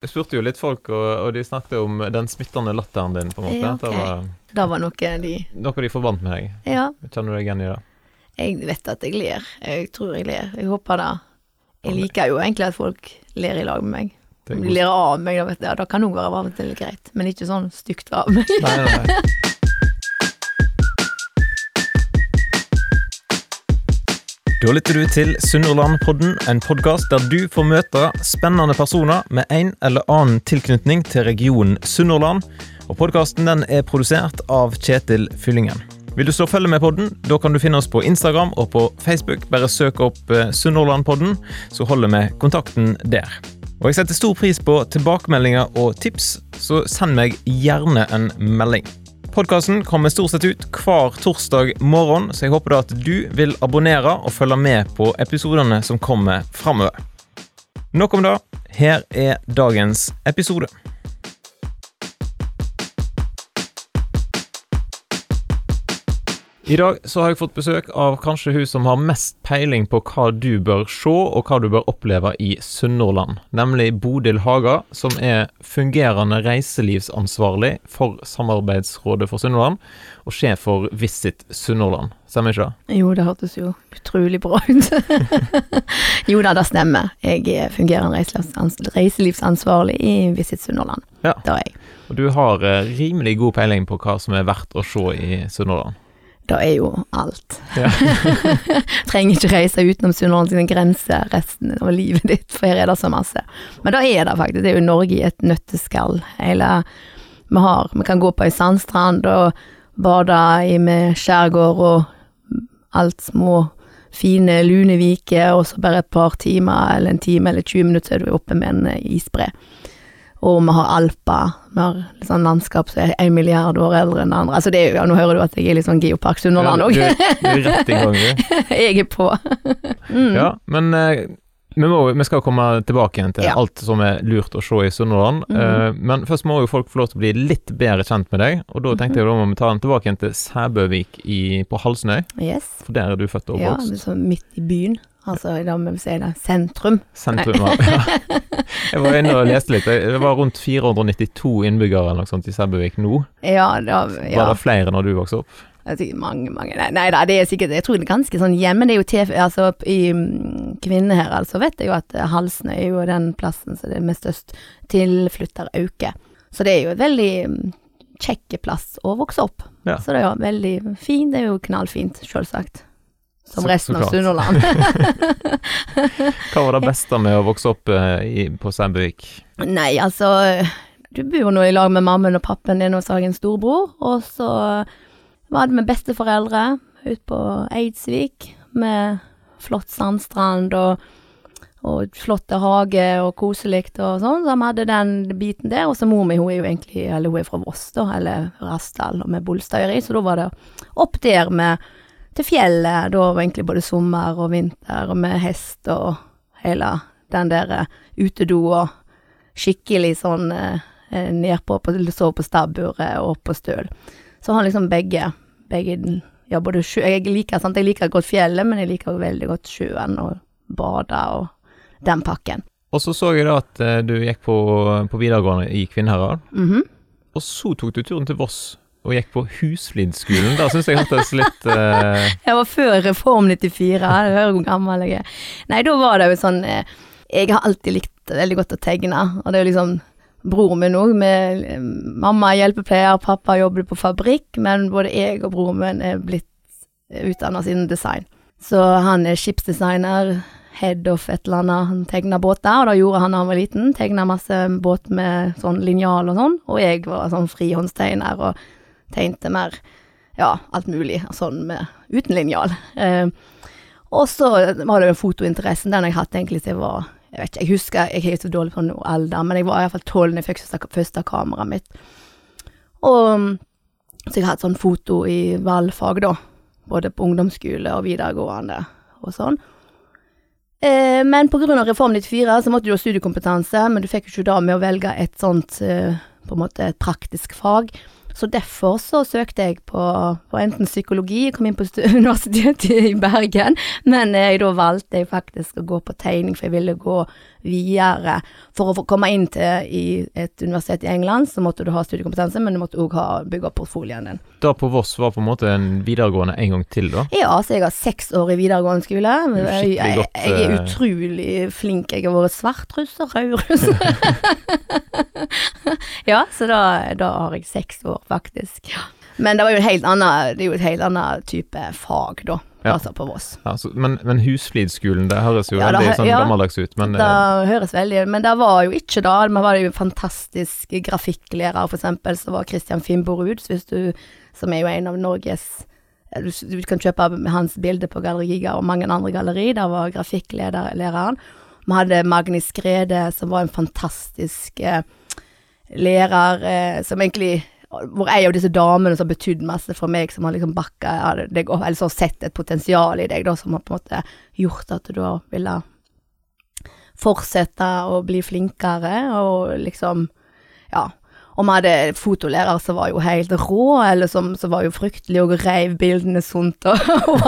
Jeg spurte jo litt folk, og, og de snakket om den smittende latteren din, på en måte. Ja, okay. Det var Det var noe de noe de forbandt med deg. Ja, Kjenner du deg igjen i det? jeg vet at jeg ler. Jeg tror jeg ler. Jeg håper det. Jeg liker jo egentlig at folk ler i lag med meg. Om de ler av meg, da, vet jeg, da kan òg være varmt eller greit. Men ikke sånn stygt av meg. Nei, nei, Da lytter du til Sunnhordlandpodden, en podkast der du får møte spennende personer med en eller annen tilknytning til regionen Sunnhordland. Og podkasten er produsert av Kjetil Fyllingen. Vil du slå følge med podden, da kan du finne oss på Instagram og på Facebook. Bare søk opp eh, Sunnhordlandpodden, så holder vi kontakten der. Og jeg setter stor pris på tilbakemeldinger og tips, så send meg gjerne en melding. Podkasten kommer stort sett ut hver torsdag morgen, så jeg håper da at du vil abonnere og følge med på episodene som kommer framover. Nok om det. Her er dagens episode. I dag så har jeg fått besøk av kanskje hun som har mest peiling på hva du bør se og hva du bør oppleve i Sunnhordland, nemlig Bodil Haga, som er fungerende reiselivsansvarlig for Samarbeidsrådet for Sunnhordland og sjef for Visit Sunnhordland. Stemmer ikke det? Jo, det hørtes jo utrolig bra ut. jo da, det stemmer. Jeg er fungerende reiselivsansvarlig i Visit Sunnhordland. Ja. Det er jeg. Og du har eh, rimelig god peiling på hva som er verdt å se i Sunnhordland. Det er jo alt. Ja. Trenger ikke reise utenom Sunnhordlands grenser resten av livet ditt, for her er det så masse. Men det er det faktisk. Det er jo Norge i et nøtteskall. Hele vi har Vi kan gå på ei sandstrand og bade i med skjærgård og alt små, fine luneviker, og så bare et par timer eller en time eller 20 minutter så er du oppe med en isbre. Og vi har Alper. Vi har sånn landskap som er en milliard år eldre enn andre. Altså det er jo, ja, Nå hører du at jeg er litt sånn Geopark Sunnhordland òg. Ja, jeg er på. Mm. Ja, men eh, vi, må, vi skal komme tilbake igjen til Ja. alt som er lurt å se i Sunnhordland. Mm. Eh, men først må jo folk få lov til å bli litt bedre kjent med deg. Og da tenkte jeg da må vi ta den tilbake igjen til Sæbøvik i, på Halsnøy. Yes. For der er du født og Ja, oppvokst. Ja, sånn midt i byen. Altså i må vi si det, sentrum. Sentrum ja. Jeg var inne og leste litt. Det var rundt 492 innbyggere eller noe sånt i Sæbøvik nå. Ja, da, ja. Var det flere når du vokste opp? Mange, mange Nei, nei da, det er sikkert Jeg tror det er ganske sånn hjemme. Det er jo TV, altså i mm, kvinner her, altså, vet jeg jo at Halsene er jo den plassen som det er med størst tilflytterauke. Så det er jo et veldig kjekke kjekk plass å vokse opp. Ja. Så det er jo veldig fint. Det er jo knallfint, sjølsagt. Som resten av. Sunnhordland. Hva var det beste med å vokse opp eh, i, på Sæbøvik? Nei, altså Du bor nå i lag med mammaen og pappen din, og så har jeg en storbror. Og så var det med besteforeldre ute på Eidsvik med flott sandstrand og, og flotte hage og koselig og sånn. Så vi hadde den biten der. Og så mor mi, hun er jo egentlig Eller hun er fra Voss, da, eller Rassdal, og med Bolstadøyri, så da var det opp der med til fjellet. Da var egentlig både sommer og vinter, med hest og hele den der eh, utedo og skikkelig sånn eh, eh, nedpå, på, sove på stabburet og på støl. Så har liksom begge, begge ja, både sjø, jeg liker, sant, jeg liker godt fjellet, men jeg liker veldig godt sjøen og bade og den pakken. Og så så jeg da at eh, du gikk på, på videregående i Kvinnherad. Mhm. Og så tok du turen til Voss og gikk på Husflidskolen. Da syns jeg hørtes litt uh... Jeg var før Reform 94, du hører hvor gammel jeg er. Nei, da var det jo sånn eh, Jeg har alltid likt veldig godt å tegne, og det er jo liksom broren min òg, mamma er hjelpepleier, pappa jobber på fabrikk, men både jeg og broren min er blitt utdanna innen design. Så han er skipsdesigner, head of et eller annet, han tegner båter, og det gjorde han da han var liten, tegna masse båt med sånn linjal og sånn, og jeg var sånn frihåndstegner og tegnte mer ja, alt mulig sånn med, uten linjal. Eh, og så var det jo fotointeressen, den jeg hatt egentlig siden jeg var Jeg vet ikke, jeg husker, jeg er så dårlig på noe alder, men jeg var iallfall tolv da jeg fikk første, første kameraet mitt. Og så jeg har hatt sånn foto i valgfag, da. Både på ungdomsskole og videregående og sånn. Eh, men av Reform 94 så måtte du ha studiekompetanse, men du fikk jo ikke da med å velge et sånt eh, på en måte et praktisk fag. Så derfor så søkte jeg på, på enten psykologi, jeg kom inn på Universitetet i Bergen, men jeg, da valgte jeg faktisk å gå på tegning, for jeg ville gå videre. For å komme inn til i et universitet i England, så måtte du ha studiekompetanse, men du måtte òg bygge opp portfolien din. Da på Voss var på en måte en videregående en gang til, da? Ja, så jeg har seks år i videregående skole. Jeg, jeg, jeg er eh, utrolig flink. Jeg har vært svartruss og rødruss. ja, så da, da har jeg seks år, faktisk. Men det var jo en helt annen, det er jo et helt annet type fag, da. Ja. Altså på Voss. Ja, men, men Husflidskolen, det høres jo Ja, veldig sånn gammeldags ut, men Det eh, høres veldig Men det var jo ikke da. Vi var jo fantastisk grafikklærer, for eksempel, så var Christian Finnborud, som er jo en av Norges du, du kan kjøpe hans bilde på Galleri Giga og mange andre galleri. Der var grafikklæreren. Vi hadde Magni Skrede, som var en fantastisk eh, lærer, eh, som egentlig hvor ei av disse damene som har betydd masse for meg, som har liksom backa deg opp, eller som har sett et potensial i deg, da, som har på en måte gjort at du da ville fortsette å bli flinkere, og liksom Ja. Om vi hadde fotolærer som var jo helt rå, eller som, som var jo fryktelig og reiv bildene sunt og, og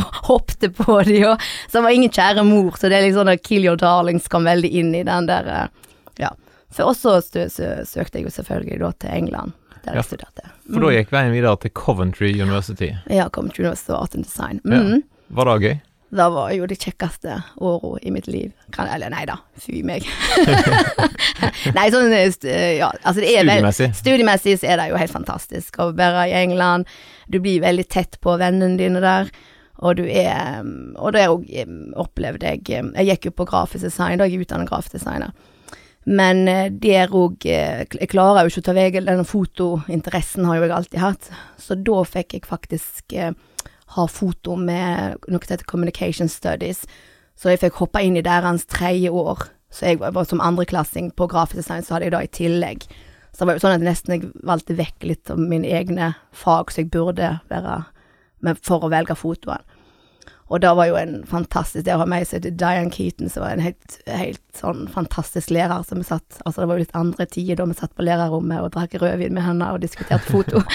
og hoppte på de, og som var ingen kjære mor, så det er liksom Kill Your Darlings kom veldig inn i den der eh, Ja. For også søkte jeg jo selvfølgelig da til England, der Ja, jeg Mm. For da gikk veien videre til Coventry University. Ja, Coventry University og Art and Design. Ja. Mm. Var det gøy? Det var jo det kjekkeste året i mitt liv. Eller nei da, fy meg. nei, sånn eh, eh, Ja, altså det er vel Studiemessig. Studiemessig så er det jo helt fantastisk å være i England. Du blir veldig tett på vennene dine der. Og du er mm, Og det òg opplevde jeg eh, Jeg gikk jo på grafisk design, da jeg er utdannet grafisk designer. Men eh, der òg Jeg klarer jo ikke å ta vei Denne fotointeressen har jo jeg alltid hatt. Så da fikk jeg faktisk eh, ha foto med noe som heter Communication Studies. Så jeg fikk hoppe inn i deres tredje år. Så jeg var, som andreklassing på grafisk design, så hadde jeg da i tillegg. Så det var jo sånn at nesten jeg valgte vekk litt av mine egne fag som jeg burde være med for å velge fotoen. Og det var jo en fantastisk Det å ha med seg til Diane Keaton, som var en helt, helt sånn fantastisk lærer som vi satt Altså det var jo litt andre tider da vi satt på lærerrommet og drakk rødvin med henne og diskuterte foto.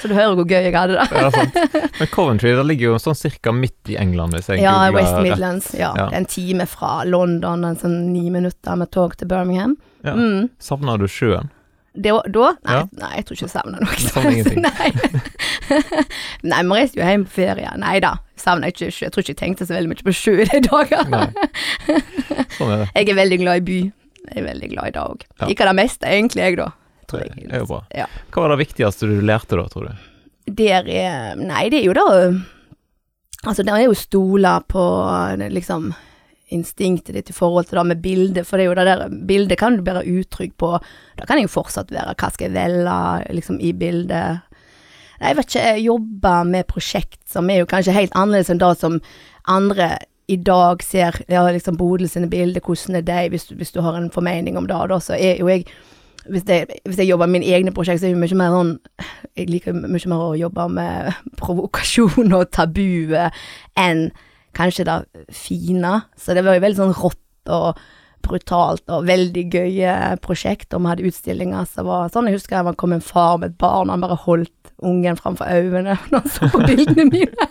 så du hører hvor gøy jeg hadde det. Ja, sant. Men Coventry det ligger jo sånn cirka midt i England, hvis jeg Ja, googler West rett. Midlands. Ja. Ja. Er en time fra London, en sånn ni minutter med tog til Birmingham. Ja. Mm. Savner du sjøen? Det, da? Nei, Ja. nei, jeg tror ikke jeg savner noe. Savner ingenting? nei. nei, vi reiste jo hjem på ferie. Nei da, jeg savner ikke sjø. Jeg tror ikke jeg tenkte så veldig mye på sjø i de dager. Sånn er det. Jeg er veldig glad i by. Jeg er veldig glad i det òg. Ja. Liker det meste, egentlig, jeg, da. Tror Det er jo bra. Ja. Hva var det viktigste du lærte da, tror du? Der er Nei, det er jo da Altså, der er jo stoler på liksom instinktet ditt i forhold til det med bildet, for det er jo det der Bildet kan du være utrygg på. Da kan jeg jo fortsatt være hva skal jeg velge liksom i bildet. Jeg vet ikke, jeg jobber med prosjekt som er jo kanskje helt annerledes enn det som andre i dag ser, ja, liksom Bodil sine bilder, hvordan er de, hvis, du- hvis du har en formening om det, da, så er jo jeg hvis jeg, hvis jeg jobber med mine egne prosjekt, så er det mye mer sånn Jeg liker mye mer å jobbe med provokasjon og tabuet enn kanskje da fine. Så det var jo veldig sånn rått og brutalt og veldig gøye prosjekt. Og vi hadde utstillinger som var sånn. Jeg husker det kom en far med et barn, han bare holdt ungen framfor øynene når han så på bildene mine.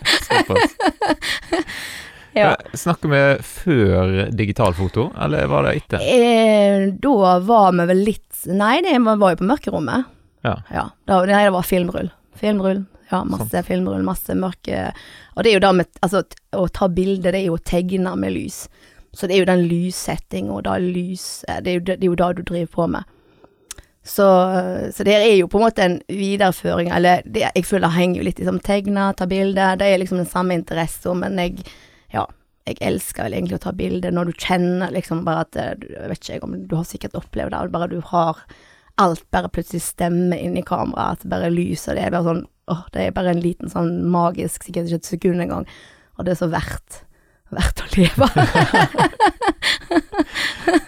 Ja. Eh, Snakker vi før digitalfoto, eller var det etter? Eh, da var vi vel litt Nei, det var jo på mørkerommet. Ja. Ja, da, nei, det var filmrull. Filmrull, ja, masse filmrull, masse mørke Og det er jo da med Altså, å ta bilde, det er jo å tegne med lys. Så det er jo den lyssettinga og da lys eh, det er, jo, det det er jo det du driver på med. Så, så det er jo på en måte en videreføring, eller det, jeg føler det henger jo litt i som tegne, ta bilde. Det er liksom den samme interessen, men jeg Ja, jeg elsker vel egentlig å ta bilde når du kjenner liksom bare at eh, du, Jeg vet ikke om du har sikkert opplevd det, bare du har alt bare plutselig stemmer inn i kameraet, at det bare lyser, det er bare sånn åh, det er bare en liten sånn magisk, sikkert ikke et sekund engang, og det er så verdt, verdt å leve.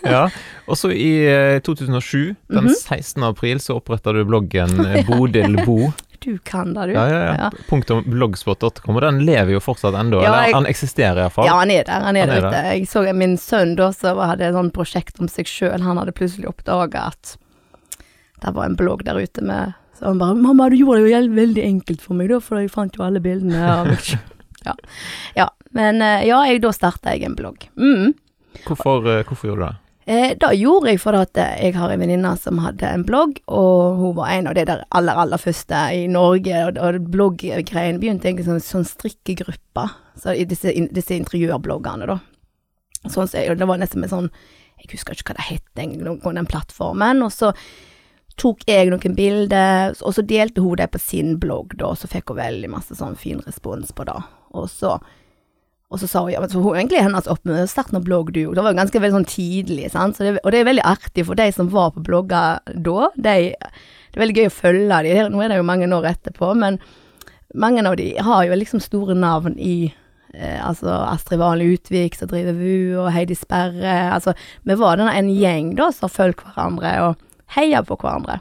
Ja, og så i eh, 2007, den Mhm. 16. april, så oppretta du bloggen Bodilbo Bodil Bo. Du kan det, du. Ja, ja, ja. Punktum blogspot.com, og den lever jo fortsatt ennå. Ja, eller han eksisterer iallfall. Ja, han er der, han er Han er der. Jeg så min sønn da, som hadde et sånt prosjekt om seg sjøl, han hadde plutselig oppdaga at det var en blogg der ute med Så han bare 'Mamma, du gjorde det jo veldig enkelt for meg, da, for jeg fant jo alle bildene av meg sjøl'. Ja. ja. Men eh, ja, jeg, da starta jeg en blogg. Mm. Hvorfor, eh, hvorfor gjorde du det? Eh, da gjorde jeg fordi at eh, jeg har en venninne som hadde en blogg, og hun var en av de der aller, aller første i Norge. Og, og blogggreiene begynte egentlig som en sånn strikkegruppe, så i disse, in, disse interiørbloggene, da. Sånn så jeg, det var nesten med sånn Jeg husker ikke hva det het engang, den plattformen. Og så tok jeg noen bilder, og så delte hun det på sin blogg, da, og så fikk hun veldig masse sånn fin respons på det. Og så og så sa hun ja, men så hun egentlig hennes oppmøte start noen blogg du. Det var ganske veldig sånn tidlig, sant. Så det, og det er veldig artig for de som var på blogger da. De, det er veldig gøy å følge de. Nå er det jo mange år etterpå, men mange av de har jo liksom store navn i eh, altså Astrid Valen Utvik som driver VU, og Heidi Sperre. Altså, vi var denne en gjeng da som fulgte hverandre og heia på hverandre.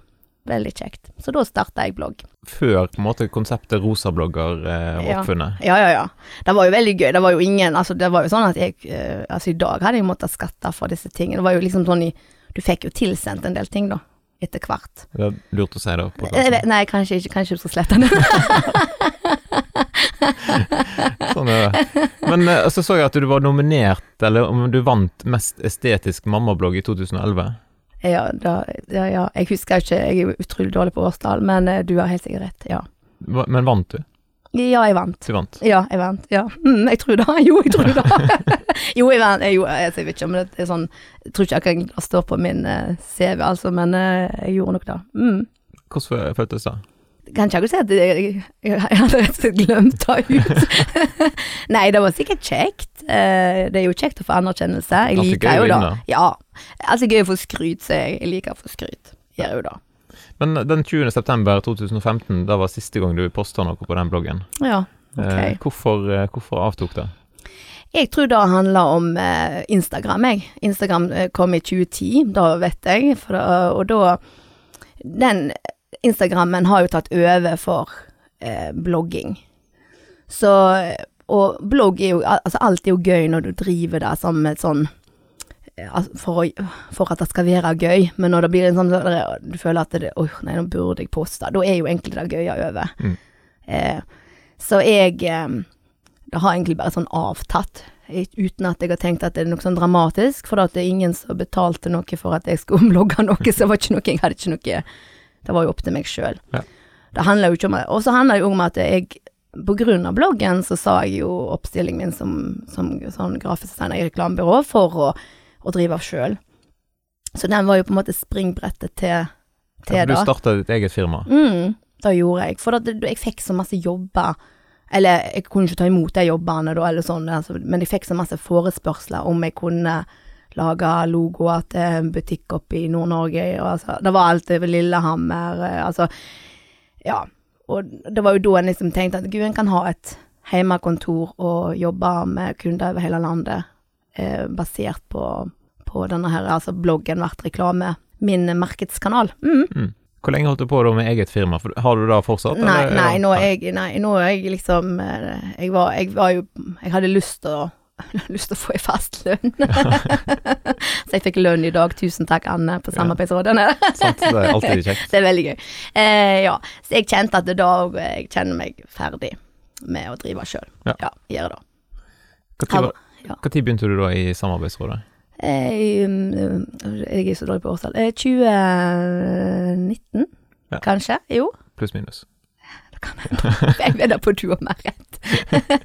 Veldig kjekt. Så da starta jeg blogg. Før på en måte konseptet rosablogger eh, var oppfunnet. Ja, ja, ja. Det var jo veldig gøy. Det var jo ingen Altså, det var jo sånn at jeg eh, Altså, i dag hadde jeg måttet skatte for disse tingene. Det var jo liksom sånn i Du fikk jo tilsendt en del ting, da. Etter hvert. Det er lurt å si det. på Jeg Nei, kanskje ikke. Kanskje du skal slette den. Sånn er det. Men eh, så så jeg at du var nominert, eller om du vant Mest estetisk mammablogg i 2011. ja, da, ja, ja. Jeg husker ikke. Jeg er utrolig dårlig på årstall, men eh, du har helt sikkert rett. Ja. Hva- Men vant du? Ja, jeg vant. Du vant. Ja, jeg vant. Ja. Mm, jeg tror det. Jo, jeg tror det. jo, jeg vant. Jeg, jeg, vet ikke om det er sånn Jeg tror ikke jeg kan stå på min uh, CV, altså, men uh, jeg gjorde nok det. Mm. Hvordan føltes det? Kan ikke akkurat si at jeg, jeg, jeg hadde rett og slett glemt det ut. Nei, det var sikkert kjekt. Uh, det er jo kjekt å få anerkjennelse. Jeg liker jo det. Ja. Alltid gøy å få skryt, så jeg, liker å få skryt. Gjør jo da. Men den 20. september 2015, da var siste gang du posta noe på den bloggen. Ja, ok. Eh, hvorfor, eh, hvorfor avtok det? Jeg tror det handler om eh, Instagram, jeg. Instagram kom i 2010, da vet jeg. Da- og da Den Instagrammen har jo tatt over for eh, blogging. Så Og blogg er jo Altså, alt er jo gøy når du driver det som et sånn altså, for, å, for at det skal være gøy, men når det blir en sånn Du føler at det oh, nei, nå burde jeg poste. Da er jo egentlig det gøye over. Mm. Eh, så jeg eh, det har egentlig bare sånn avtatt, uten at jeg har tenkt at det er noe sånn dramatisk, for at det er ingen som betalte noe for at jeg skulle omlogge noe, så var ikke noe, jeg hadde ikke noe, det var jo opp til meg selv. Ja. Det handler jo ikke om, og så handler det jo om at jeg, på grunn av bloggen, så sa jeg jo oppstillingen min som, som sånn grafisk designer i reklamebyrå for å, å drive av selv. Så den var jo på en måte springbrettet til, til Ja, for du starta ditt eget firma. Mm, det gjorde jeg. For da, jeg fikk så masse jobber. Eller jeg kunne ikke ta imot de jobbene da, eller sånn, altså, men jeg fikk så masse forespørsler om jeg kunne lage logoer til en butikk oppe i Nord-Norge. Altså, det var alt over Lillehammer. eh, Altså, ja. Og det var jo da en liksom tenkte at gud, en kan ha et hjemmekontor og jobbe med kunder over hele landet, eh, basert på, på denne her, altså bloggen vært reklame. Min markedskanal. Mm. Mm. Hvor lenge holdt du på da med eget firma? Har du da fortsatt? Nei, eller- nei, nå er jeg, nei, nå er jeg liksom eh, Jeg var, jeg var jo Jeg hadde lyst til å lyst til å få ei fast lønn. så jeg fikk lønn i dag. Tusen takk, Anne, på Samarbeidsrådet. Sant? Det er alltid kjekt. det er veldig gøy. Eh, ja, så jeg kjente at da jeg kjenner meg ferdig med å drive sjøl. Ja. Ja, gjør det. Var- Ja. tid begynte du da i Samarbeidsrådet? Eh, um, jeg er så dårlig på årstall. Eh, 2019, Ja. kanskje? Jo. Pluss minus. Det kan hende. Jeg vedder på du har mer rett.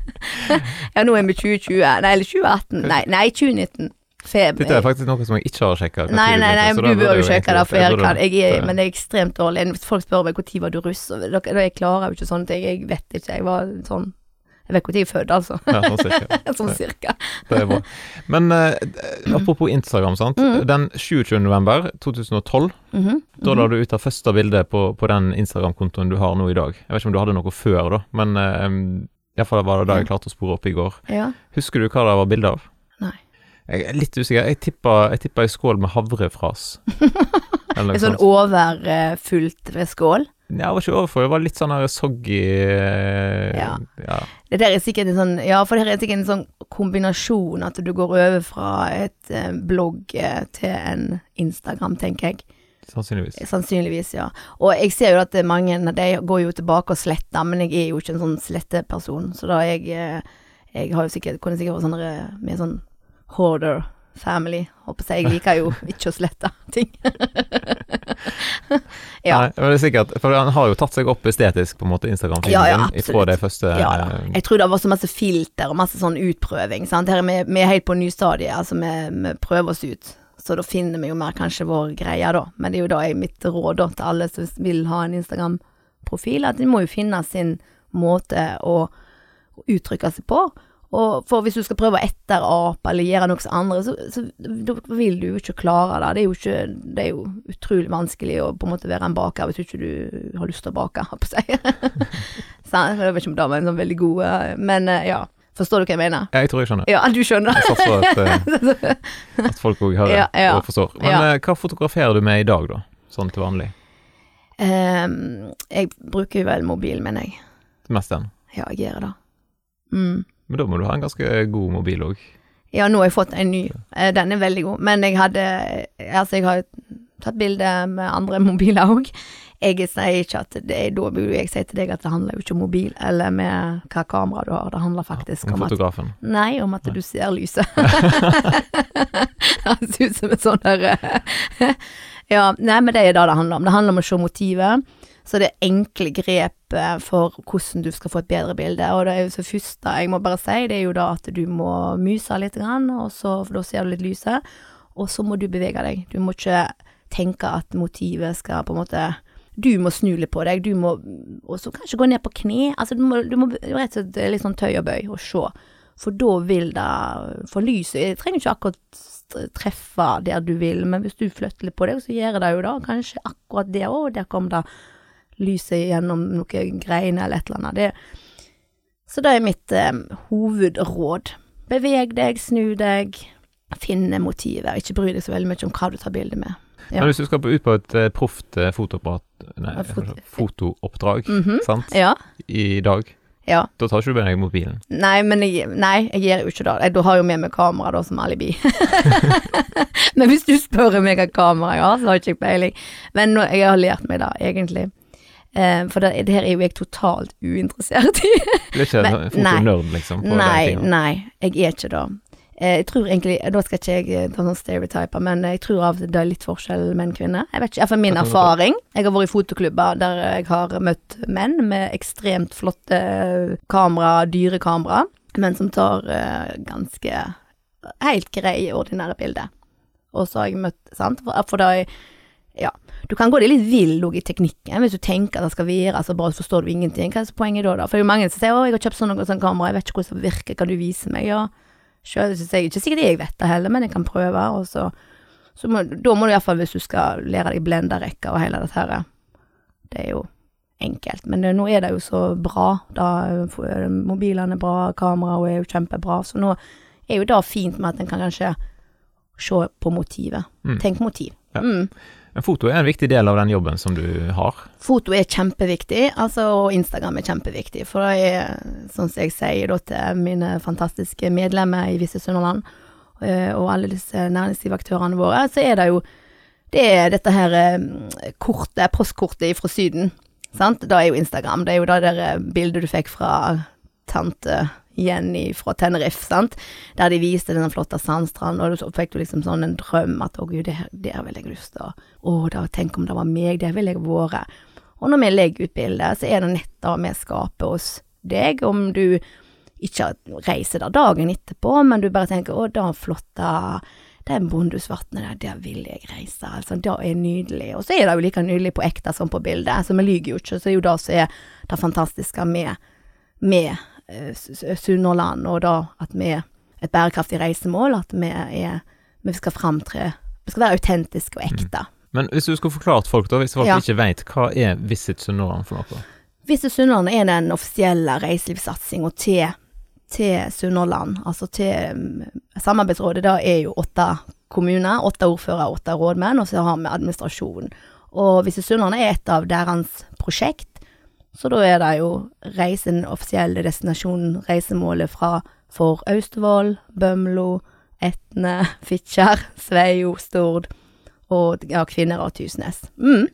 ja, nå er vi 2020. Nei, eller 2018. Nei, nei 2019. Feb. Dette er faktisk noe som jeg ikke har sjekka. Nei, nei, nei, du bør jo sjekke det, for jeg kan, jeg er, det. men jeg er ekstremt dårlig. Folk spør meg når var du russ, og da, da jeg klarer jo ikke sånne ting. Jeg vet ikke, jeg var sånn Jeg vet ikke når jeg er født, altså. Ja, sånn cirka. sånn cirka. Det er bra. Men eh, apropos Instagram, sant. Mm. Den 27. november 2012, Mhm, da mhm. la du ut det første bildet på, på den Instagram-kontoen du har nå i dag. Jeg vet ikke om du hadde noe før, da, men uh, iallfall var det det jeg klarte å spore opp i går. Ja. Husker du hva det var bilde av? Nei. Jeg er litt usikker. Jeg tippa, ei skål med havrefras. En sånn overfullt ved skål. Det var ikke overfor, det var litt sånn her soggy eh, Ja. ja. Det der er sikkert en sånn Ja, for det her er sikkert en sånn kombinasjon at du går over fra et eh, blogg eh, til en Instagram, tenker jeg. Sannsynligvis. Sannsynligvis, ja. Og jeg ser jo at mange av de går jo tilbake og sletter, men jeg er jo ikke en sånn sletteperson. Så da jeg Jeg har jo sikkert kunne sikkert vært sånn med sånn hoarder family. Håper jeg. Jeg liker jo ikke å slette ting. ja. Nei, men det er sikkert, for han har jo tatt seg opp estetisk, på en måte, Instagram-filmen Ja, ja, fra det første Ja da. eh, Jeg tror det var så masse filter og masse sånn utprøving. Sant? Her er vi, vi er helt på nystadiet, altså vi, vi prøver oss ut. Så da finner vi jo mer kanskje vår greie, da. Men det er jo da jeg, mitt råd da, til alle som vil ha en Instagram-profil, at de må jo finne sin måte å uttrykke seg på. Og for hvis du skal prøve å etterape eller gjøre noe som andre, så, så vil du jo ikke klare det. Det er jo, ikke, det er jo utrolig vanskelig å på en måte være en baker hvis ikke du har lyst til å bake, holdt på å si. Jeg vet ikke om det var en sånn veldig god eh, Men eh, ja, forstår du hva jeg mener? Ja, jeg tror jeg skjønner. Ja, du skjønner. Jeg satser at, eh, at folk òg hører Ja, ja. og forstår. Men Ja. hva fotograferer du med i dag, da? Sånn til vanlig? Um, jeg bruker jo vel mobilen min, jeg. Mest den. Ja, jeg gjør det. Mm. Men da må du ha en ganske god mobil òg. Ja, nå har jeg fått en ny. Eh, Den er veldig god. Men jeg hadde Altså, jeg har tatt bilde med andre mobiler òg. Jeg sier ikke at det er Da burde jeg si til deg at det handler jo ikke om mobil, eller med hva kamera du har. Det handler faktisk Om om at fotografen. Nei, om at du ser lyset. Det ser ut som et sånt der eh, Ja, nei, men det er det det handler om. Det handler om å se motivet. Så det er enkle grep eh, for hvordan du skal få et bedre bilde. Og det er jo så første jeg må bare si, det er jo da at du må myse litt, og så, for da ser du litt lyset. Og så må du bevege deg. Du må ikke tenke at motivet skal på en måte Du må snu litt på deg. Du må også kanskje gå ned på kne. Altså, du må, du må rett og slett litt sånn tøy og bøy og se. For da vil det For lyset Jeg trenger ikke akkurat treffe der du vil, men hvis du flytter litt på deg, så gjør det jo da kanskje akkurat det òg. Der kom det lyset gjennom noen greiner eller et eller annet. Det, så det er mitt eh, hovedråd. Beveg deg, snu deg, finne motiver. Ikke bry deg så veldig mye om hva du tar bilde med. Ja. Men hvis du skal ut på et eh, proft eh, fotooppdrag, Mhm. sant, Ja. i dag, Ja. da tar ikke du med deg mobilen. Nei, men jeg, nei, jeg gjør jo ikke det. Jeg, da har jo med meg kamera da som alibi. men hvis du spør meg hva kamera jeg har, så har jeg ikke peiling. Men nå, jeg har lært meg det, egentlig. Eh, for det, det her er jo jeg totalt uinteressert i. Du er ikke Men- fotonerd, liksom? På nei, den nei, jeg er ikke det. Uh, jeg tror egentlig, Da skal ikke jeg eh, ta sånn stereotyper, men jeg tror av det er litt forskjell menn og kvinner. Jeg vet ikke, iallfall min erfaring. Jeg har vært i fotoklubber der jeg har møtt menn med ekstremt flotte kamera, dyre kamera, men som tar uh, ganske helt greie, ordinære bilder. Og så har jeg møtt, sant, for, for da jeg ja, du kan gå deg litt vill i teknikken, hvis du tenker at det skal være så bra, så forstår du ingenting. Hva er poenget da, da? For det er jo mange som sier 'Å, jeg har kjøpt sånn og sånn kamera, jeg vet ikke hvordan det virker, kan du vise meg?' Ja, sjøl syns jeg ikke sikkert jeg vet det heller, men jeg kan prøve, og så, så må, Da må du iallfall, hvis du skal lære deg blenderrekker og hele dette her Det er jo enkelt. Men det, nå er det jo så bra, da. eh, Mobilene er bra, kameraet er jo kjempebra, så nå er jo det fint med at en kan kanskje se på motivet. Mm. Tenk motiv. Ja. Mm. Men foto er en viktig del av den jobben som du har. Foto er kjempeviktig, altså, og Instagram er kjempeviktig. For det er, sånn som jeg sier da til mine fantastiske medlemmer i Visse Sunnhordland, eh, og alle disse næringslivsaktørene våre, så er det jo Det er dette her eh, kortet, postkortet fra Syden. Sant? Det er jo Instagram. Det er jo det der eh, bildet du fikk fra tante Jenny fra Tenerife, sant. Der de viste den flotte sandstranden, og så fikk du liksom sånn en drøm at å gud, det her, det her vil jeg lyst til å Å, da, tenk om det var meg, det ville jeg vært. Og når vi legger ut bildet, så er det nett det vi skaper hos deg, om du ikke reiser der dagen etterpå, men du bare tenker 'Å, da flotte Den Bondhusvatnet der, der vil jeg reise'. Altså, det er nydelig. Og så er det jo like nydelig på ekte som på bildet, så vi lyver jo ikke. Så det er jo det som er det fantastiske med, med Sunnhordland, og da at vi er et bærekraftig reisemål, at vi er Vi skal framtre Vi skal være autentiske og ekte. Men hvis du skulle forklart folk, da, hvis folk Ja. ikke vet, hva er Visit Sunnhordland for noe? Visit Sunnhordland er den offisielle reiselivssatsinga til, til Sunnhordland. Altså til mm, Samarbeidsrådet, da er jo åtte kommuner, åtte ordførere, åtte rådmenn, og så har vi administrasjon. Og Visit Sunnhordland er et av deres prosjekt, så da er det jo reisen, offisielle destinasjonen, reisemålet fra for Austevoll, Bømlo, Etne, Fitjar, Sveio, Stord og ja, kvinner av Tysnes. Mm.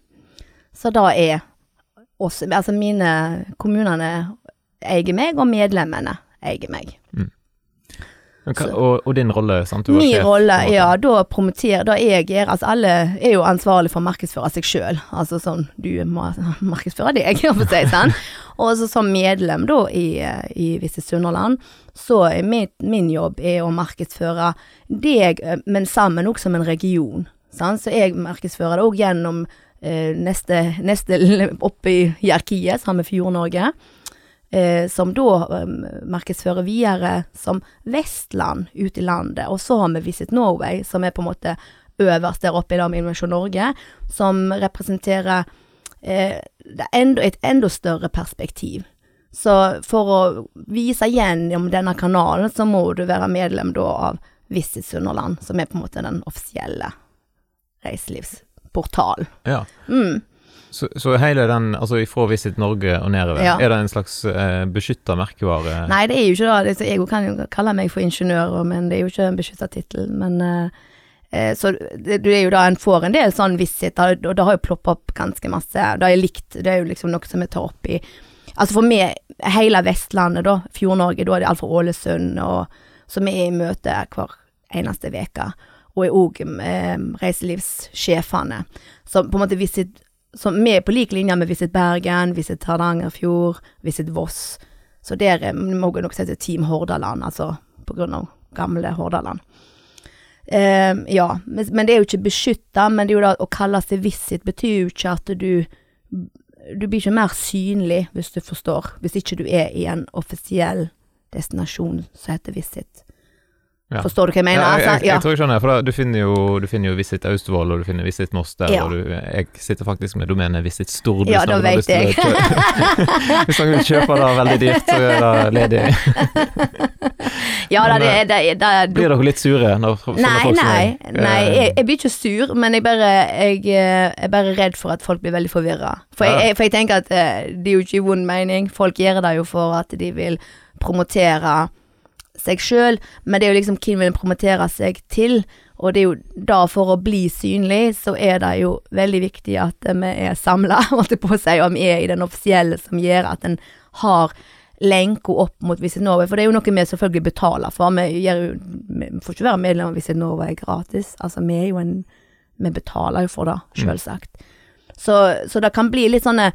Så da er også Altså mine kommunene eier meg, og medlemmene eier meg. Hva- Og, og din rolle, sant? Du Min rolle, ja, da promoterer Da jeg er Altså, alle er jo ansvarlig for å markedsføre seg sjøl. Altså sånn Du må markedsføre deg, om å si sånn. Og så som medlem, da, i, i Visit Sunnhordland, så er mitt, min jobb er å markedsføre deg, eh, men sammen også som en region. Sant? Så jeg markedsfører det òg gjennom eh, neste, neste oppe i hierarkiet, sammen med Fjord-Norge eh, som da markedsfører videre som Vestland ut i landet. Og så har vi Visit Norway, som er på en måte øverst der oppe i dag med Innovasjon Norge, som representerer eh, enda, et enda større perspektiv. Så for å vise gjennom denne kanalen, så må du være medlem da av Visit Sunnhordland, som er på en måte den offisielle reiselivsportalen. Ja. Mm. Så, så hele den, altså ifra Visit Norge og nedover, Ja. er det en slags eh, beskytta merkevare? Nei, det er jo ikke det. det. Ego Jeg kan jo kalle meg for ingeniør, men det er jo ikke en beskytta tittel. Men eh, eh, Så det, det er jo da en får en del sånn visit, og det har jo ploppa opp ganske masse. Det jeg likt, det er jo liksom noe som jeg tar opp i Altså for meg, hele Vestlandet, da, Fjord-Norge, da er det alt fra Ålesund, og som er i møte hver eneste uke. Og er òg eh, reiselivssjefene. Så på en måte Visit som vi er på lik linje med Visit Bergen, Visit Hardangerfjord, Visit Voss. Så der er må nok si til Team Hordaland, altså på grunn av gamle Hordaland. Eh, ja, men, men det er jo ikke beskytta, men det er jo da å kalle seg Visit betyr jo ikke at du Du blir ikke mer synlig, hvis du forstår, hvis ikke du er i en offisiell destinasjon som heter Visit. Ja. Forstår du hva jeg mener? Ja, jeg, jeg, Altså, jeg tror jeg skjønner, for da, du, finner jo, du finner jo Visit Austevoll, og du finner Visit Moster, Ja. og du, jeg sitter faktisk med domenet Visit Stord. Ja, da vet kjø- Hvis noen vil kjøpe det veldig dyrt, så er det ledig. ja da, det, det, det, er- Blir dere litt sure når Nei, nei, nei eh, jeg, jeg blir ikke sur, men jeg bare jeg, eh, er bare redd for at folk blir veldig forvirra. For, jeg- for jeg tenker at eh, det er jo ikke i vond mening. Folk gjør det jo for at de vil promotere seg sjøl, men det er jo liksom hvem vil promotere seg til. Og det er jo da for å bli synlig, så er det jo veldig viktig at vi er samla, holdt jeg på å si, og vi er i den offisielle som gjør at en har lenka opp mot Visit Norway, for det er jo noe vi selvfølgelig betaler for. Vi, jo, vi får ikke være medlem av Visit Norway gratis. Altså, vi er jo en Vi betaler jo for det, selvsagt. Så, så det kan bli litt sånne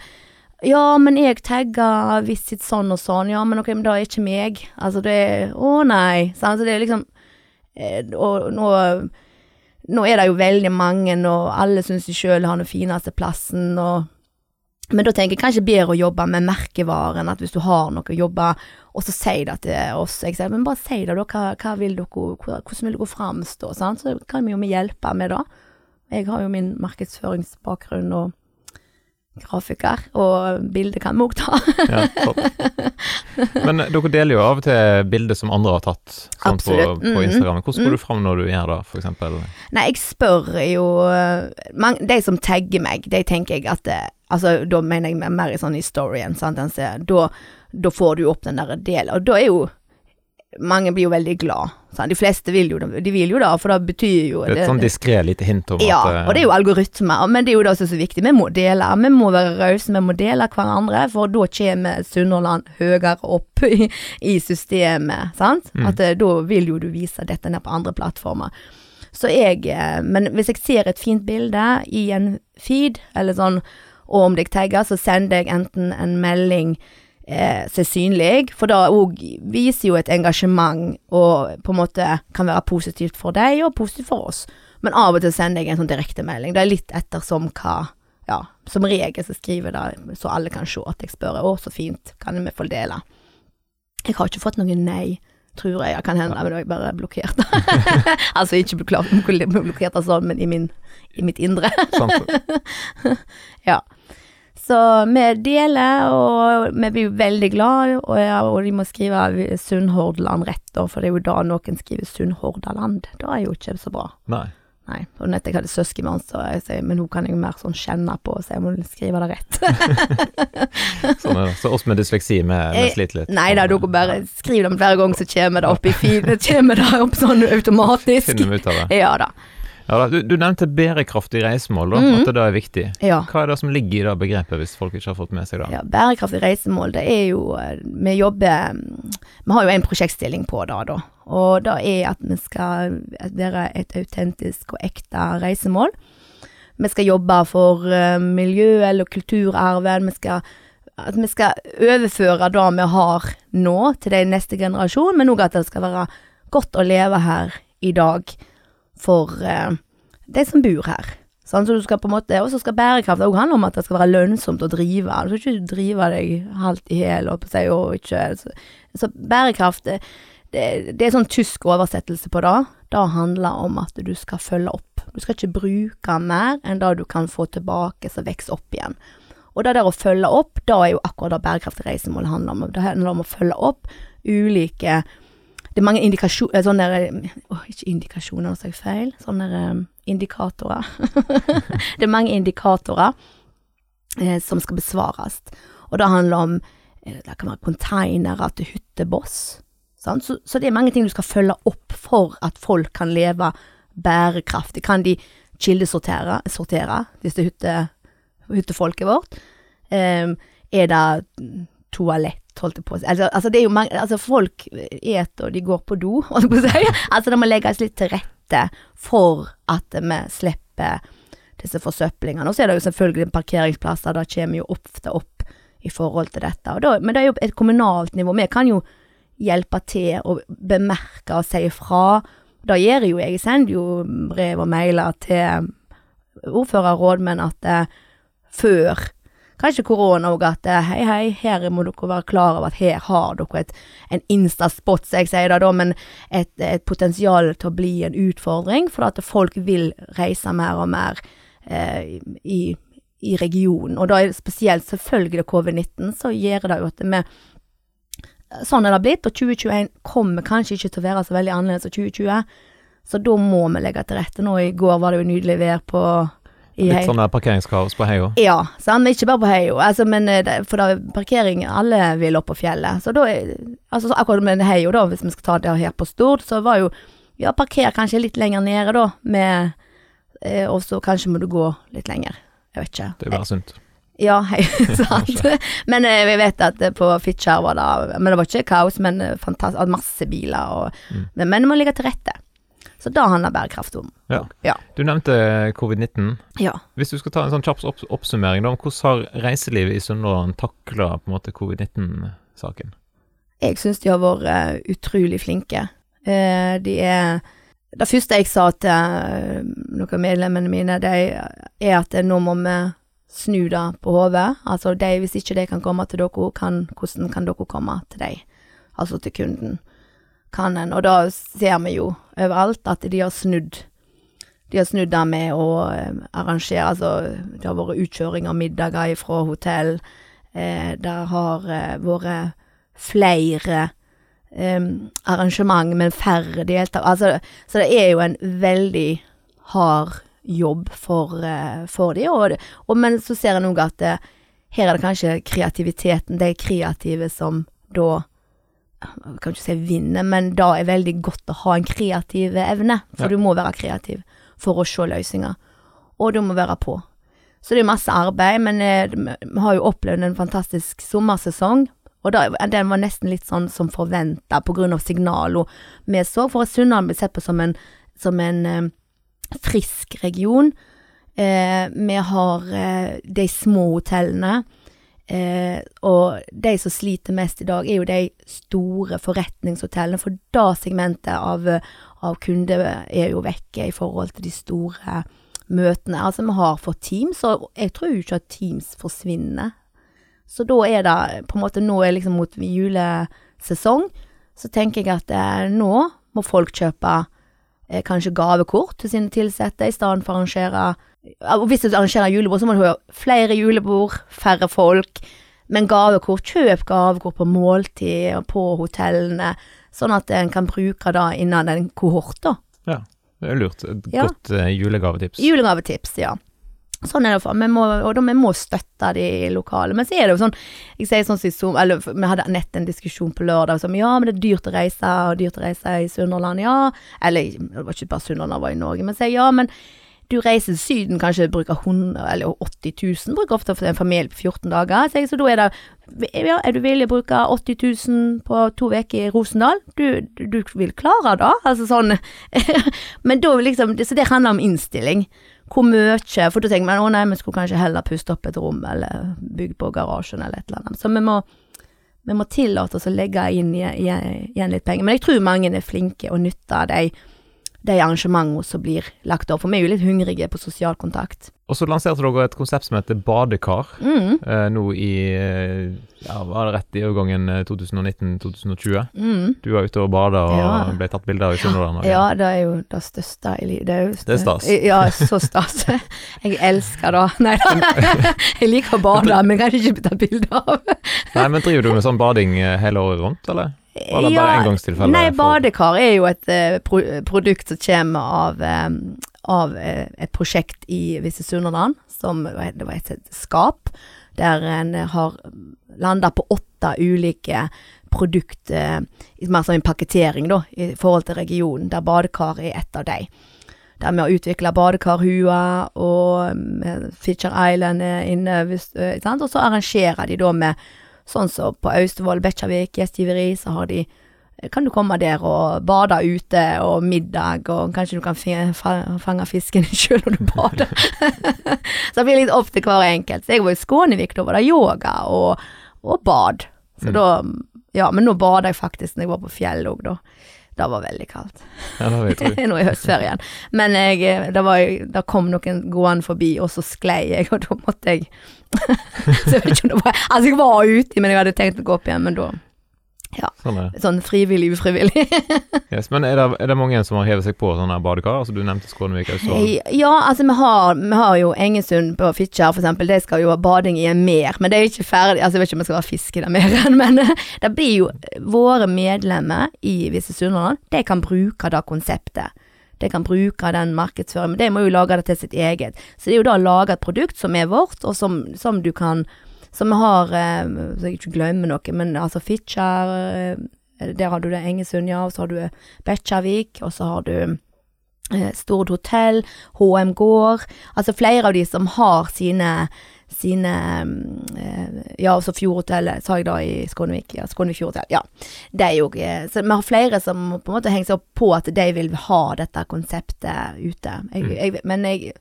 Ja, men jeg tagga Visit sånn og sånn. Ja, men ok, men det er ikke meg. Altså, det er Å, nei. Så Så det er liksom eh, Og nå nå er det jo veldig mange, og alle syns de sjøl har den fineste plassen, og men da tenker jeg kanskje bedre å jobbe med merkevaren, at hvis du har noe å jobbe, og så si det til oss. Jeg sier, men bare si det, da. Hva, hva vil dere, hvordan vil dere framstå? Sant? Så kan vi jo hjelpe med det. Jeg har jo min markedsføringsbakgrunn og grafiker, og bildet kan vi òg ta. Ja, topp. Men eh, dere deler jo av og til bilder som andre har tatt sant, på, på Mhm. Instagram. Hvordan går du fram når du gjør det, eksempel? Nei, jeg spør jo man, De som tagger meg, de tenker jeg at det, Altså, da mener jeg mer i sånn historien, sant. Ser, da, da får du opp den der delen, og da er jo Mange blir jo veldig glad. Sant? De fleste vil jo de vil jo da, for det betyr jo Det er et sånn diskré lite hint om Ja, at Ja, og det er jo algoritmer, men det er jo det som er så viktig. Vi må dele, vi må være rause, vi må dele hverandre, for da kommer Sunnhordland høyere opp i, i systemet, sant. Mm. At eh, da vil jo du vise dette ned på andre plattformer. Så jeg, eh, men hvis jeg ser et fint bilde i en feed, eller sånn, og om jeg tagger, så sender jeg enten en melding eh, er synlig, for det òg viser jo et engasjement og på en måte kan være positivt for deg og positivt for oss. Men av og til sender jeg en sånn direktemelding. Det er litt ettersom hva Ja, som regel så skriver jeg det så alle kan se at jeg spør 'Å, så fint, kan vi få dele?' Jeg har ikke fått noen nei, tror jeg. jeg kan hende, men da er jeg bare blokkert. altså ikke blokkert, blokkert sånn, men i, min, i mitt indre. Ja. Så vi deler, og vi blir veldig glad, og, ja, og de må skrive Sunnhordland rett, da, for det er jo da noen skriver Sunnhordaland. Da er jo ikke så bra. Nei. Nei. Og nettopp jeg hadde søsken med så jeg sier, men hun kan jeg mer sånn kjenne på så jeg må skrive det rett. Sånn er det. Så oss med dysleksi, vi, sliter litt. Nei da, dere bare skrive dem flere ganger, så kommer det opp i feed, kommer det opp sånn automatisk. Finner vi ut av det. Ja da. Ja, du, du nevnte bærekraftig reisemål, da, Mhm. at det da er viktig. Ja. Hva er det som ligger i det begrepet, hvis folk ikke har fått med seg det? Ja, bærekraftig reisemål, det er jo eh, Vi jobber Vi har jo en prosjektstilling på det, da. Og det er at vi skal være et autentisk og ekte reisemål. Vi skal jobbe for miljø- miljøet eller kulturarven. Vi skal, at vi skal overføre det vi har nå, til de neste generasjon, men òg at det skal være godt å leve her i dag for eh, de som bor her. Sånn, så du skal på en måte, Og så skal bærekraft òg handle om at det skal være lønnsomt å drive. Du skal ikke drive deg halvt i hæl, Så, så bærekraft, det, det, det er sånn tysk oversettelse på det. Det handler om at du skal følge opp. Du skal ikke bruke mer enn det du kan få tilbake som vokser opp igjen. Og det der å følge opp, da er jo akkurat det bærekraftig reisemål handler om. Det handler om å følge opp ulike Det er mange indikasjoner Sånne der, åh, Ikke indikasjoner, nå sa jeg feil. Sånne eh, indikatorer. det er mange indikatorer eh, som skal besvares. Og det handler om eh, Det kan være konteinere til hytteboss. Så, så det er mange ting du skal følge opp for at folk kan leve bærekraftig. Kan de kildesortere, sortere, disse hytte, hyttefolket vårt? Eh, er det toalett, holdt jeg på å si. Altså, altså, det er jo mange, altså folk et og de går på do, holdt jeg på å si. Altså det må legges litt til rette for at vi slipper disse forsøplingene. Og så er det jo selvfølgelig parkeringsplasser, da kommer jo ofte opp i forhold til dette. Da, men det er jo et kommunalt nivå. Vi kan jo hjelpe til å bemerke og si ifra. Det gjør jo jeg. Jeg sender jo brev og mailer til ordfører og rådmenn at eh, før kanskje korona òg, at eh, hei, hei, her må dere være klar over at her har dere et, en instaspot, som jeg sier det da, men et, et potensial til å bli en utfordring, for at folk vil reise mer og mer eh, i, i regionen. Og da er det spesielt selvfølgelig covid-19, så gjør det jo at vi Sånn er det blitt, og 2021 kommer kanskje ikke til å være så veldig annerledes enn 2020. Så da må vi legge til rette. Nå i går var det jo nydelig vær på Litt sånn der parkeringskaos på Heio. ja, sant? men ikke bare på Heio. Altså, men eh, for da er parkering Alle vil opp på fjellet. Så da altså, så akkurat med Heio, da, hvis vi skal ta det her på Stord, så var jo Ja, parker kanskje litt lenger nede, da, med eh, Og så kanskje må du gå litt lenger. Jeg vet ikke. Det er bare sunt. Ja, hei, sant. Men eh, vi vet at eh, på Fitjar var det Men det var ikke kaos, men fantastisk, masse biler og Mm. men, men det må ligge til rette. Så da handler bærekraft om. Ja. Ja. Du nevnte covid-19. Ja. Hvis du skal ta en sånn kjapp opp oppsummering, da, hvordan har reiselivet i Sunnhordland takla på en måte covid-19-saken? Jeg syns de har vært eh, utrolig flinke. Eh, de er Det første jeg sa til eh, noen av medlemmene mine, det er at nå må vi snu det på hodet. Altså de, hvis ikke de kan komme til dere, kan, hvordan kan dere komme til dem? Altså til kunden. Kan en. Og da ser vi jo overalt at de har snudd. De har snudd det med å eh, arrangere Altså, det har vært utkjøring av middager fra hotell. Eh, det har eh, vært flere eh, arrangement, men færre deltakere. Altså, så det er jo en veldig hard jobb for, eh, for de, og, og, men så ser en òg at eh, her er det kanskje kreativiteten, de kreative som da jeg kan ikke si vinner, men da er veldig godt å ha en kreativ evne. For Ja. du må være kreativ for å se løsninger. Og du må være på. Så det er masse arbeid, men eh, vi har jo opplevd en fantastisk sommersesong. Og da, den var nesten litt sånn som forventa av signalene vi så. For Sunnhordland blir sett på som en, som en eh, frisk region. Eh, vi har eh, de små hotellene. Eh, og de som sliter mest i dag, er jo de store forretningshotellene. For da segmentet av, av kunder er jo vekke i forhold til de store møtene. Altså, vi har fått Teams, og jeg tror jo ikke at Teams forsvinner. Så da er det på en måte Nå er liksom mot julesesong, så tenker jeg at eh, nå må folk kjøpe eh, kanskje gavekort til sine ansatte, i stedet for å arrangere Hvis du arrangerer julebord, så må du ha flere julebord, færre folk. Men gavekort, kjøp gavekort på måltid og på hotellene, sånn at en kan bruke det innen en kohort, da. Det er lurt. Et Ja. godt uh, julegavetips. Julegavetips, ja. Sånn er det, for. Vi må, og da vi må støtte de lokale. Men så er det jo sånn Jeg sier sånn som Eller vi hadde nett en diskusjon på lørdag som ja, men det er dyrt å reise, og dyrt å reise i Sunnhordland, ja. Eller det var ikke bare Sunnhordland, det var i Norge. Men sier ja, men du reiser til Syden, kanskje bruker 100 eller 80 000, bruker ofte for en familie på 14 dager. Så, jeg, så da er det ja, Er du villig å bruke 80 000 på to uker i Rosendal? Du, du, vil klare det, altså sånn. Men da liksom Så det handler om innstilling hvor mye For da tenker man å nei, vi skulle kanskje heller puste opp et rom, eller bygge på garasjen, eller et eller annet. Så vi må, vi må tillate oss å legge inn igjen litt penger. Men jeg tror mange er flinke og nytter de de arrangementene som blir lagt opp. For vi er jo litt hungrige på sosial kontakt. Og så lanserte dere et konsept som heter Badekar, Mm. eh, nå i eh, ja, var det rett i overgangen eh, 2019-2020. Mm. Du var ute og bada og Ja. ble tatt bilde av i Sunnhordland. Ja, det er jo det største i livet. Det Det er stas. Ja, så stas. Jeg elsker det. Nei da. Jeg liker å bade, men kan ikke tatt bilde av. Nei, men driver du med sånn bading eh, hele året rundt, eller? Var det bare engangstilfelle Nei, badekar er jo et eh, pro produkt som kommer av, eh, av eh, et prosjekt i Visse Sunnhordland, som det var et skap, der en har landa på åtte ulike produkt, eh, mer som en pakketering da, i forhold til regionen, der badekar er et av de. Der vi har utvikla badekarhua, og eh, Fitcher Island er inne, eh, og så arrangerer de da med Sånn som på Austevoll, Bekkjarvik, gjestgiveri, så har de kan du komme der og bade ute, og middag, og kanskje du kan fange fisken sjøl når du bader. så det blir litt opp til hver enkelt. Så jeg var i Skånevik, da var det yoga og, og bad. Så Mm. da Ja, men nå bader jeg faktisk når jeg var på fjellet òg, da. Det var veldig kaldt. Ja, det vet jeg nå i høstferien. Men jeg, det, var, det kom noen gående forbi, og så sklei jeg, og da måtte jeg Så jeg ikke var Altså, jeg var uti, men jeg hadde tenkt å gå opp igjen, men da Sånn er. Sånn frivillig, ufrivillig. Yes, men er det, er det mange som har hevet seg på sånne badekar? Altså, du nevnte Skånevik Austevoll. Ja, altså vi har, vi har jo Engesund på Fitjar for eksempel, de skal jo ha bading i en mer, men det er jo ikke ferdig, altså jeg vet ikke om vi skal ha fisk i den meren, men eh, det blir jo våre medlemmer i Visse Sunnhordland, de kan bruke det konseptet. De kan bruke den markedsføringen, men de må jo lage det til sitt eget. Så det er jo da å lage et produkt som er vårt, og som, som du kan Som vi har, eh, så jeg ikke glemmer noe, men altså Fitjar, eh, der har du det Engesund, ja, og så har du Bekkjarvik, og så har du eh, Stord hotell, HM gård, altså flere av de som har sine sine eh, Ja, også Fjordhotellet, sa jeg da i Skånevik. Ja, Skånevik Fjordhotell. Ja. Det er jo eh, Så vi har flere som på en måte henger seg opp på at de vil ha dette konseptet ute. Jeg, jeg, men jeg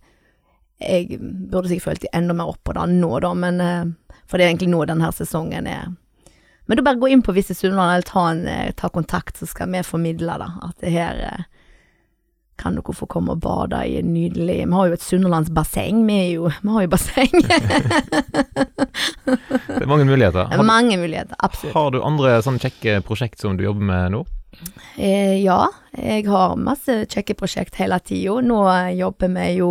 jeg burde sikkert følt enda mer opp på det nå, da, men eh, For det er egentlig nå denne sesongen er Men da bare gå inn på Visse Sunnhordland eller ta, en, eh, ta kontakt, så skal vi formidle da, At det her eh, kan dere få komme og bade i en nydelig Vi har jo et sunnhordlandsbasseng. Vi, jo, vi har jo basseng. Det er mange muligheter. Har, Mange muligheter, absolutt. har du andre sånne kjekke prosjekt som du jobber med nå? Eh, ja, jeg har masse kjekke prosjekt hele tida. Nå eh, jobber vi jo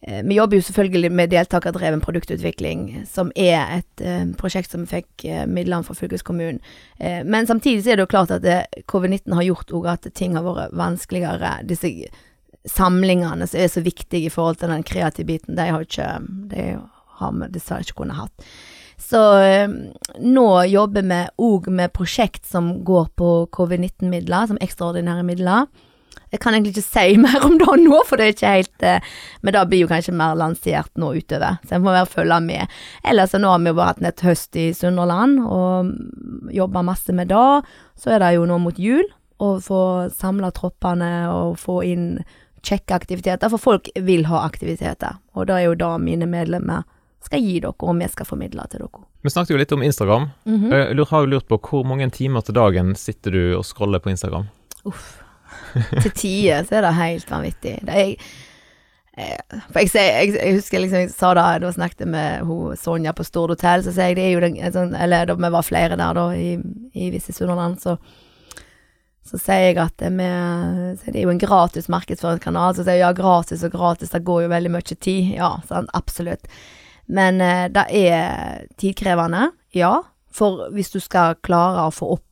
Vi jobber jo selvfølgelig med deltakerdreven produktutvikling, som er et eh, prosjekt som fikk eh, midlene fra fylkeskommunen. Eh, men samtidig så er det jo klart at eh, covid-19 har gjort òg at ting har vært vanskeligere. Disse samlingene som er så viktige i forhold til den kreative biten, de har ikke De har vi dessverre ikke kunnet hatt. Så eh, nå jobber vi òg med prosjekt som går på covid-19-midler, som ekstraordinære midler. Jeg kan egentlig ikke si mer om det nå, for det er ikke helt eh, Men det blir jo kanskje mer lansert nå utover, så jeg må bare følge med. Ellers så nå har vi jo bare hatt et høst i Sunnhordland, og jobba masse med det. Så er det jo nå mot jul, å få samla troppene og få inn kjekke aktiviteter, for folk vil ha aktiviteter. Og det er jo det mine medlemmer skal gi dere, og vi skal formidle til dere. Vi snakket jo litt om Instagram. Mhm. Jeg har jo lurt på hvor mange timer til dagen sitter du og scroller på Instagram? Uff. Til tider så er det helt vanvittig. Det er, jeg, for jeg, jeg, jeg husker liksom jeg sa da da jeg snakket med hun, Sonja på Stord hotell, så sier jeg det er jo den, sånn, Eller da vi var flere der da i, i Visse Sunnhordland, så så sier jeg at det, med, det er jo en gratis markedsføringskanal. Så sier jeg ja, gratis og gratis, det går jo veldig mye tid. Ja, sant, absolutt. Men eh, det er tidkrevende, ja. For hvis du skal klare å få opp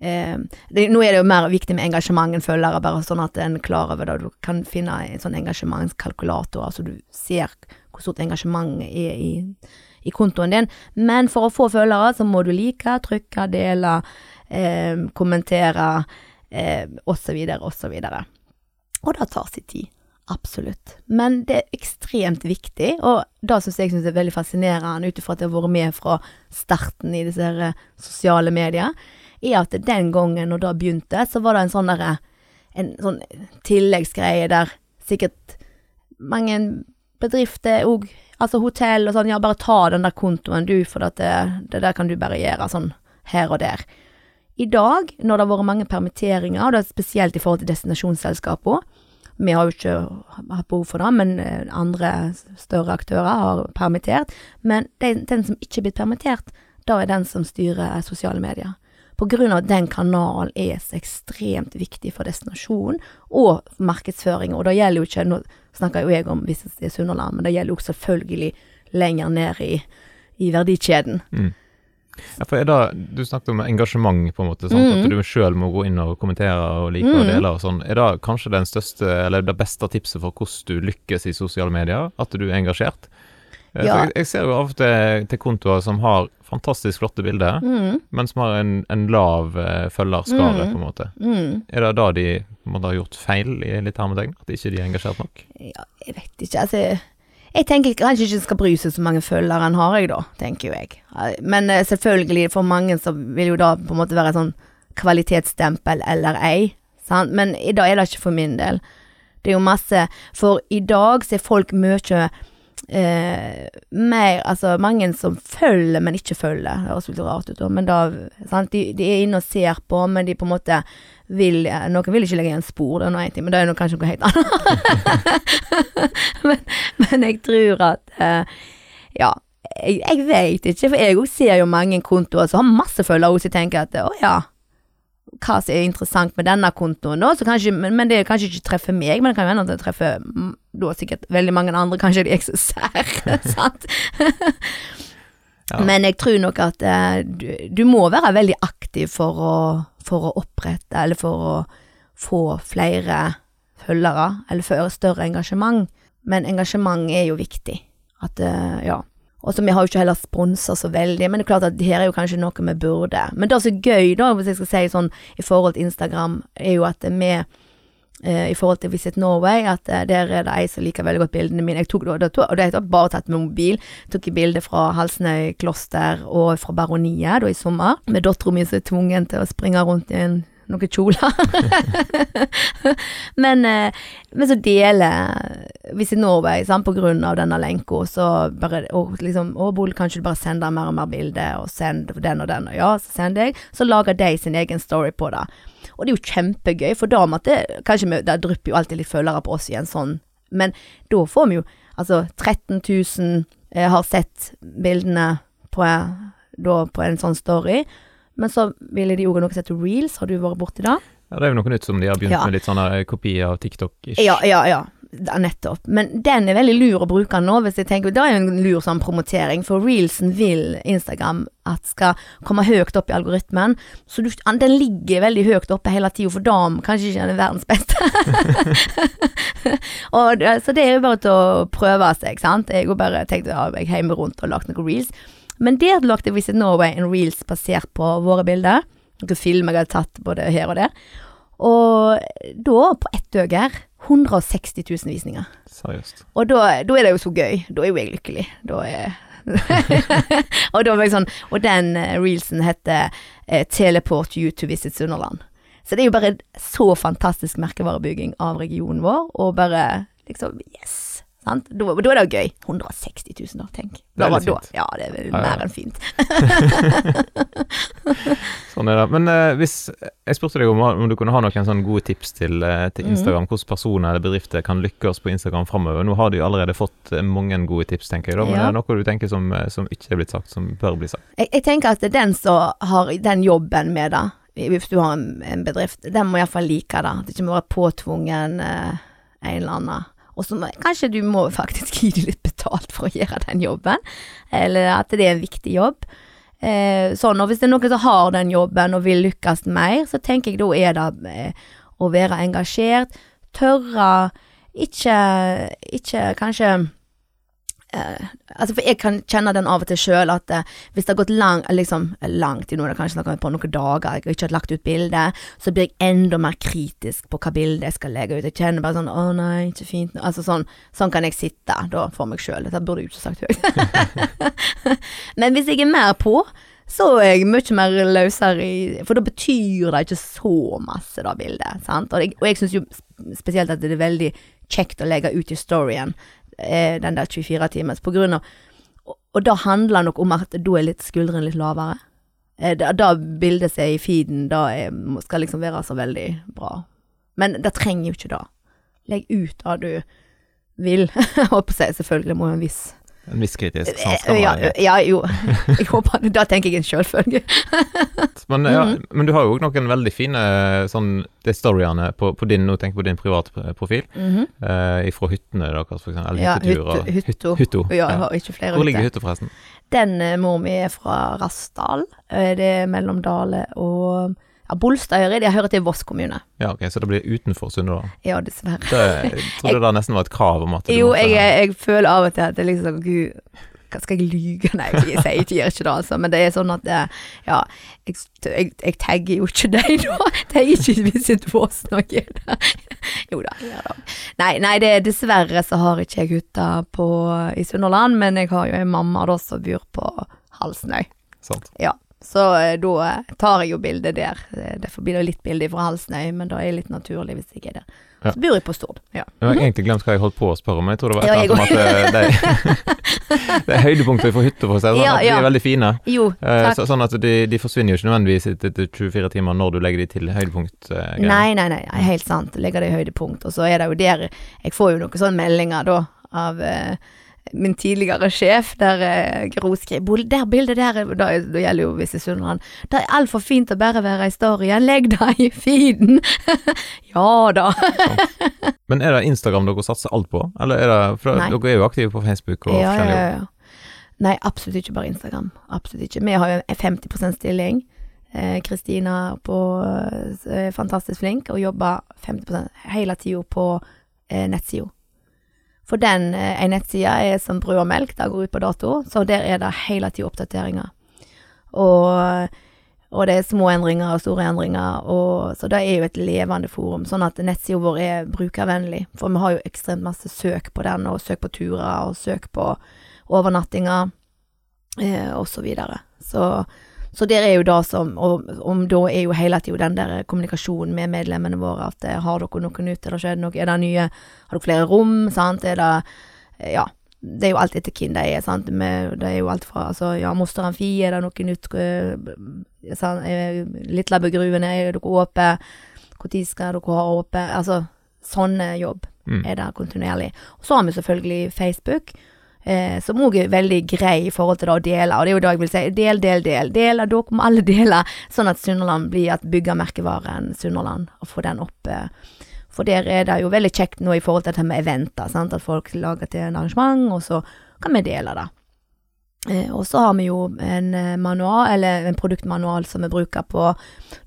eh, det, Nå er det jo mer viktig med engasjement enn følgere, bare sånn at en er klar over det. Du kan finne en sånn engasjementskalkulator, altså du ser hvor stort engasjement er i, i kontoen din. Men for å få følgere, så må du like, trykke, dele, eh, kommentere, eh, osv., osv. Og det tar sin tid. Absolutt. Men det er ekstremt viktig, og det syns jeg synes er veldig fascinerende, ut ifra at jeg har vært med fra starten i disse eh, sosiale medier, er at den gangen når det begynte, så var det en sånn derre En sånn tilleggsgreie der sikkert mange bedrifter òg Altså hotell og sånn, ja, bare ta den der kontoen du, for det, det der kan du bare gjøre sånn her og der. I dag, når det har vært mange permitteringer, og det er spesielt i forhold til destinasjonsselskapene, vi har jo ikke hatt behov for det, men eh, andre større aktører har permittert. Men den, den som ikke er blitt permittert, da er den som styrer sosiale medier. På grunn av at den kanalen er så ekstremt viktig for destinasjonen og markedsføring. Og det gjelder jo ikke, nå snakker jo jeg om Visit Sunnhordland, men det gjelder jo selvfølgelig lenger ned i, i verdikjeden. Mm. Ja, for det, Du snakket om engasjement, på en måte, sant? Mm. at du sjøl må gå inn og kommentere og like mm. og dele. og sånn. Er det kanskje den største, eller det beste tipset for hvordan du lykkes i sosiale medier? At du er engasjert? Eh, ja. Jeg, jeg, ser jo av og til, til kontoer som har fantastisk flotte bilder, mm. men som har en, en lav uh, følgerskare, mm. på en måte. Mm. Er det da de måtte ha gjort feil, i litt hermetegn? At ikke de er engasjert nok? Ja, jeg vet ikke. altså... Jeg tenker kanskje ikke skal bry seg så mange følgere enn har jeg, da, tenker jo jeg. Men uh, selvfølgelig, for mange så vil jo da på en måte være sånn kvalitetsstempel eller ei, sant. Men i dag er det ikke for min del. Det er jo masse For i dag så er folk mye eh, mer Altså mange som følger, men ikke følger. Det høres litt rart ut, men da sant? De, de, er inne og ser på, men de på en måte vil Noen vil ikke legge igjen spor, det er noe én ting, men det er noe, kanskje noe helt annet. men, men, jeg tror at eh, Ja. Jeg, jeg vet ikke, for jeg òg ser jo mange kontoer som har masse følgere, og som tenker at å ja hva som er interessant med denne kontoen, da, kanskje, men, men, det kanskje ikke treffer meg, men det kan jo hende at det treffer da sikkert veldig mange andre, kanskje de er så sære, sant? ja. Men jeg tror nok at eh, du, du, må være veldig aktiv for å, for å opprette, eller for å få flere følgere, eller for større engasjement. Men engasjement er jo viktig. At, eh, ja. Og så vi har jo ikke heller sponsa så veldig, men det er klart at her er jo kanskje noe vi burde. Men det som er gøy, da, hvis jeg skal si sånn i forhold til Instagram, er jo at vi eh, i forhold til Visit Norway, at eh, der er det ei som liker veldig godt bildene mine. Jeg tok, da, og det har jeg bare tatt med mobil. tok tok bilde fra Halsnøy kloster og fra Baroniet da i sommer, med dattera mi som er tvungen til å springe rundt i en noen kjoler. men, eh, men, så deler Visit Norway sant, på grunn av denne lenka, så bare og liksom, Å, Bol, kanskje du bare sender mer og mer bilder, og send den og den, og ja, så sender jeg. Så lager de sin egen story på det. Og det er jo kjempegøy, for da måtte Kanskje det drypper jo alltid litt følgere på oss i en sånn, men da får vi jo altså 13 000 eh, har sett bildene på, da, på en sånn story. Men så ville de òg noe som heter reels, har du vært borti det? Ja, det er jo noe nytt som de har begynt ja. med, litt sånne kopi av TikTok-ish. Ja, ja, ja. Nettopp. Men den er veldig lur å bruke nå, hvis jeg tenker Det er jo en lur sånn promotering, for reelsen vil Instagram at skal komme høyt opp i algoritmen. Så du, den ligger veldig høyt oppe hele tida, for da kanskje ikke er verdens beste. og, så det er jo bare til å prøve seg, sant. Jeg har bare tenkt ja, jeg hjemme rundt og lagt noen reels. Men der lagde Visit Norway en reels basert på våre bilder. Noen filmer jeg hadde tatt både her og der. Og da, på ett øye, 160 000 visninger. Seriøst. Og da, da, er det jo så gøy. Da er jo jeg lykkelig. Da er og, da var jeg sånn, og den uh, reelsen heter eh, 'Teleport you to visit Sunnhordland'. Så det er jo bare så fantastisk merkevarebygging av regionen vår, og bare liksom Yes! Sant? Da, da, er det jo gøy. 160 000, da, tenk. Da det er litt fint. Ja, det er mer enn fint. sånn er det. Men uh, hvis Jeg spurte deg om, om du kunne ha noen sånne gode tips til, uh, til mhm. Instagram, mm. hvordan personer eller bedrifter kan lykkes på Instagram framover. Nå har de jo allerede fått uh, mange gode tips, tenker jeg, da, men ja. er det noe du tenker som, som, ikke er blitt sagt, som bør bli sagt? Jeg, jeg tenker at den som har den jobben med det, hvis du har en, en bedrift, den må iallfall like det. At det ikke må være påtvungen en eller annen og så kanskje du må faktisk gi dem litt betalt for å gjøre den jobben, eller at det er en viktig jobb. Eh, sånn, og hvis det er noen som har den jobben og vil lykkes mer, så tenker jeg da er det eh, å være engasjert, tørre ikke, ikke kanskje eh, altså For jeg kan kjenne den av og til sjøl at eh, hvis det har gått lang, liksom, langt i noe, er kanskje på noen dager, jeg har ikke lagt ut bilde, så blir jeg enda mer kritisk på hva bilde jeg skal legge ut. Jeg kjenner bare sånn 'Å nei, ikke fint'. Altså sånn, sånn kan jeg sitte da for meg sjøl. Dette burde jeg ikke sagt høyt. Men hvis jeg er mer på, så er jeg mye mer løsere i For da betyr det ikke så masse, da, bildet. Sant? Og jeg, og jeg syns jo spesielt at det er veldig kjekt å legge ut i storyen den der 24 timers, på grunn av Og, og da handler det nok om at da er litt skuldrene litt lavere. Eh, da, da bildet seg i feeden, da er, skal liksom være så veldig bra. Men det trenger jo ikke det. Legg ut det du vil. Håper jeg selvfølgelig må jo en viss En viss kritisk Eh, sans kan ja, være. ja, jo. Jeg håper Da tenker jeg en sjølfølge. Men, ja, Mhm. men du har jo noen veldig fine sånn, det storyene på, på din, nå tenker jeg på din private profil, Mhm. eh, fra hyttene deres, for eksempel, eller Ja, hytteturer. hytte- hytto. hytto. Ja, jeg har ikke flere Hvor ligger hytta, forresten? Den eh, mor mi er fra Rassdal. Eh, Det er mellom Dale og ja, Bolstadøyri. Jeg hører til Voss kommune. Ja, ok, Så det blir utenfor Sunndal? Ja, dessverre. Det- Jeg trodde det nesten var et krav om at du Jo, måtte jeg, jeg føler av og til at det er liksom Gud, hva skal jeg lyge? Nei, jeg sier ikke, gjør ikke det, altså. Men det er sånn at det, Ja, jeg, jeg, jeg tagger jo ikke deg da. Tagger ikke Visit Voss når jeg er der. Jo da, Ja, det. Nei, nei det, er- dessverre så har ikke jeg hytta i Sunnhordland, men jeg har jo en mamma da som bor på Halsnøy. Sant. Ja, så eh, da tar jeg jo bildet der. Eh, Derfor blir det litt bilde fra Halsnøy, men da er det litt naturlig hvis jeg er der. Ja. Så bor jeg på Stord. Ja. Jeg har egentlig glemt hva jeg holdt på å spørre om, jeg tror det var et eller annet om at eh, det, det er høydepunkter fra hytta, for å si det sånn, Ja, at de er veldig fine. Jo, Eh, takk. så, sånn at de, de forsvinner jo ikke nødvendigvis etter 24 timer når du legger de til høydepunkt. Greier. nei, nei, nei, helt sant. Legger det i høydepunkt. Og så er det jo der Jeg får jo noen sånne meldinger da av eh, min tidligere sjef, der eh, Gro skrev Der bildet der er- Da, da gjelder jo visse Sunnhordland. Det er altfor fint å bare være i storyen. Legg det i feeden. ja da. Men er det Instagram dere satser alt på? Eller er det, for Nei. dere er jo aktive på Facebook og Ja, forskjellige ja, ja. Nei, absolutt ikke bare Instagram. Absolutt ikke. Vi har jo en 50% stilling. Eh, Kristina eh, er fantastisk flink og jobber 50% hele tida på eh, nettsida. For den eh, en nettside er som brød og melk, det går ut på dato, så der er det hele tida oppdateringer. Og, og det er små endringer og store endringer, og, så det er jo et levende forum. Sånn at nettsida vår er brukervennlig, for vi har jo ekstremt masse søk på den, og søk på turer, og søk på overnattinger, eh, og så videre. Så, så der er jo det som Og om da er jo hele tida den der kommunikasjonen med medlemmene våre at eh, har dere noe nytt, eller skjedd noe, er det nye, har dere flere rom, sant, er det eh, Ja. Det er jo alt etter hvem de er, sant. Med, det er jo alt fra altså, ja, Moster Amfi, er det noe nytt? eh, Litlabøgruvene, er dere åpne? Når skal dere ha åpent? Altså, sånne jobb Mm. er der kontinuerlig. Og så har vi selvfølgelig Facebook, eh, som òg er veldig grei i forhold til det å dele. Og det er jo det jeg vil si, del, del, del. Del, og dere må alle dele, sånn at Sunnhordland blir at bygger Sunnhordland, og få den opp. Eh. For der er det jo veldig kjekt nå i forhold til dette med eventer, sant? at folk lager til en arrangement, og så kan vi dele det. Eh, og så har vi jo en eh, manual, eller en produktmanual som vi bruker på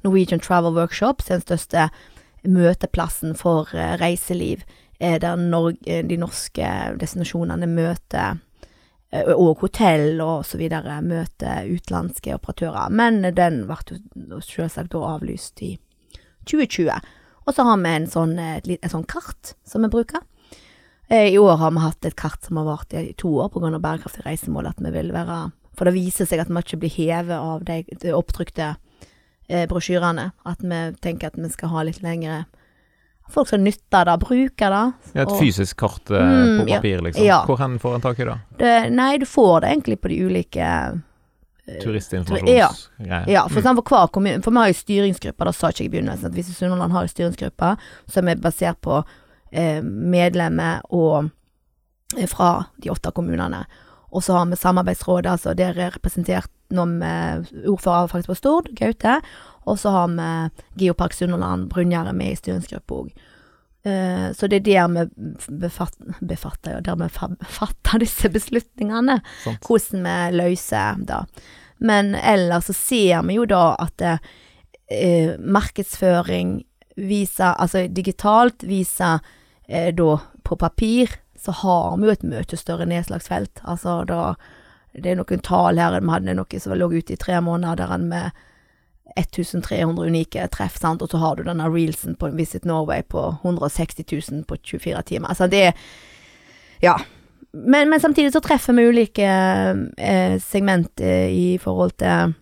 Norwegian Travel Workshops, den største møteplassen for eh, reiseliv, der Norge, eh, de norske destinasjonene møter eh, og hotell og så videre møter utenlandske operatører. Men den ble selvsagt da avlyst i 2020. Og så har vi en sånn, eh, et, et sånn kart som vi bruker. Eh, I år har vi hatt et kart som har vart i to år pga. bærekraftig reisemål. At vi vil være For det viser seg at vi ikke blir hevet av de, opptrykte eh, brosjyrene. At vi tenker at vi skal ha litt lengre Folk som nytter det, bruker det. Ja, et og- fysisk kart eh, Mm, på ja. papir, liksom. Ja. Hvor hen får en tak i det? det nei, du får det egentlig på de ulike eh, Turistinformasjonsgreier. Ja, for, eksempel hver kommune, for vi har jo styringsgrupper, det sa ikke jeg i begynnelsen, at Visit Sunnhordland har jo styringsgrupper som er basert på eh, medlemmer og eh, fra de åtte kommunene. Og så har vi samarbeidsrådet, altså der er representert noen med ordfører faktisk på Stord, Gaute, og så har vi Geopark Sunnhordland, Brunjære med i styringsgruppa òg. Uh, så det er der vi befatter, befatter, der vi fatter disse beslutningene Sånt. hvordan vi løser det. Men ellers så ser vi jo da at det, eh, markedsføring viser, altså digitalt viser eh, da på papir, så har vi jo et mye større nedslagsfelt. Altså da Det er noen tall her, vi hadde noe som lå ute i tre måneder der vi med 1300 unike treff, sant, og så har du denne reelsen på Visit Norway på 160 000 på 24 timer. Altså det er Ja. Men, men samtidig så treffer vi ulike eh, segment eh, i forhold til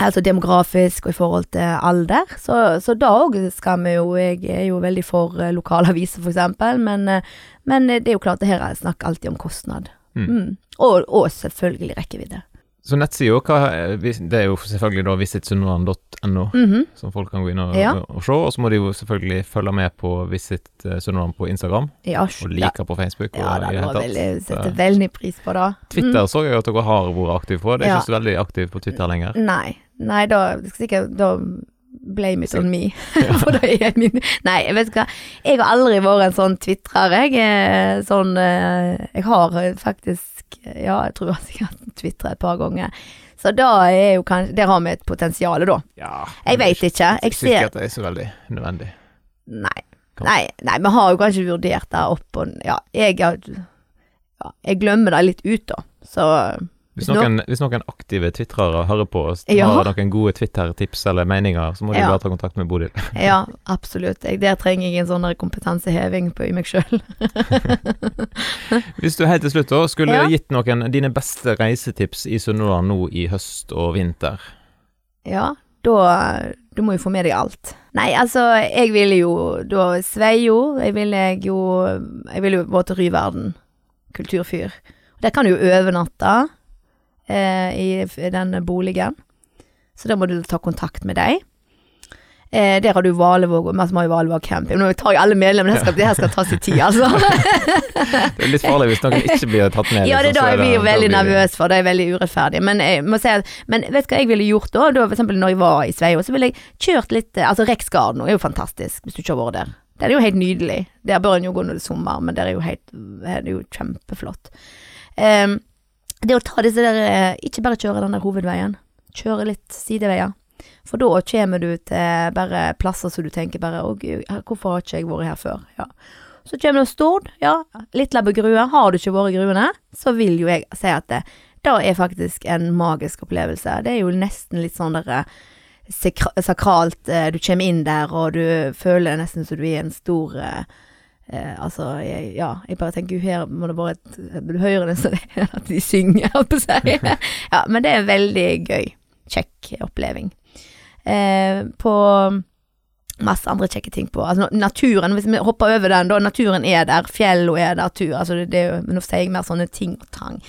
Altså demografisk og i forhold til alder. Så, så da òg skal vi jo Jeg er jo veldig for eh, lokalaviser, for eksempel, men, eh, men det er jo klart, det her er snakk alltid om kostnad. Mm. Mm. Og, og selvfølgelig rekkevidde. Så nettsida, eh, det er jo selvfølgelig da visitsunnmøre.no, mm -hmm. som folk kan gå inn og, Ja. og, se. Og så må de jo selvfølgelig følge med på Visit eh, på Instagram, Ja, og like på Facebook. Ja, og det i det var hele veldig, setter veldig pris på det. Twitter så jeg at dere har vært aktive på. Det er Ja. ikke så veldig aktiv på Twitter lenger. Mm. Nei, nei, da sikkert Da blame it on me. For det er min Nei, jeg vet hva. Jeg har aldri vært en sånn tvitrer, jeg. er Sånn eh, Jeg har eh, faktisk Ja, jeg tror jeg har sikkert tvitra et par ganger. Så da er jo kanskje Der har vi et potensial, da. Ja, Jeg vet ikke. Jeg ser at det er så veldig nødvendig. Nei. Nei, nei, vi har jo kanskje vurdert det opp og Ja, jeg ja, Jeg glemmer det litt ut, da. Så Hvis Nå- noen, hvis noen aktive tvitrere hører på og Ja. har noen gode Twitter-tips eller meninger, så må Ja. bare ta kontakt med Bodil. Ja, absolutt. Jeg, der trenger jeg en sånn kompetanseheving på, i meg sjøl. Hvis du helt til slutt da skulle Ja. gitt noen dine beste reisetips i Sunnhordland nå i høst og vinter Ja, da Du må jo få med deg alt. Nei, altså, jeg ville jo da Sveio Jeg ville jo Jeg ville jo gå til Ryverden kulturfyr. Der kan du jo overnatte eh, i den boligen. Så da må du ta kontakt med deg. Eh, der har du Valevåg, vi har jo Valevåg camping. Nå tar jeg alle medlemmene, det det her skal tas i tid, altså. Det er litt farlig hvis noen ikke blir tatt med. Ja, det er liksom, da jeg blir veldig nervøs for. Det er veldig urettferdig. Men jeg må si at Men vet du hva jeg ville gjort da? da for eksempel når jeg var i Sveio, så ville jeg kjørt litt Altså Rex Reksgarden er jo fantastisk, hvis du ikke har vært der. Det er jo helt nydelig. Der bør en jo gå når det er sommer, men det er jo helt Det er jo kjempeflott. Ehm, det å ta disse der eh, Ikke bare kjøre den der hovedveien. Kjøre litt sideveier. For da kommer du til bare plasser som du tenker bare Å gud, hvorfor har ikke jeg vært her før? Ja. Så kommer til Stord, ja. Litlabbe grue. Har du ikke vært i gruene, så vil jo jeg si at det, det er faktisk en magisk opplevelse. Det er jo nesten litt sånn der eh, sakralt. eh, Du kommer inn der, og du føler nesten som du er i en stor eh, altså, jeg, ja, jeg bare tenker her må det være et, Du så det er at de synger, holdt på å si. ja, men det er veldig gøy. Kjekk oppleving. Eh, på masse andre kjekke ting på. Altså naturen, hvis vi hopper over den, da. Naturen er der, fjellene er der, tur. Altså det, det er jo, nå sier jeg mer sånne ting og tang.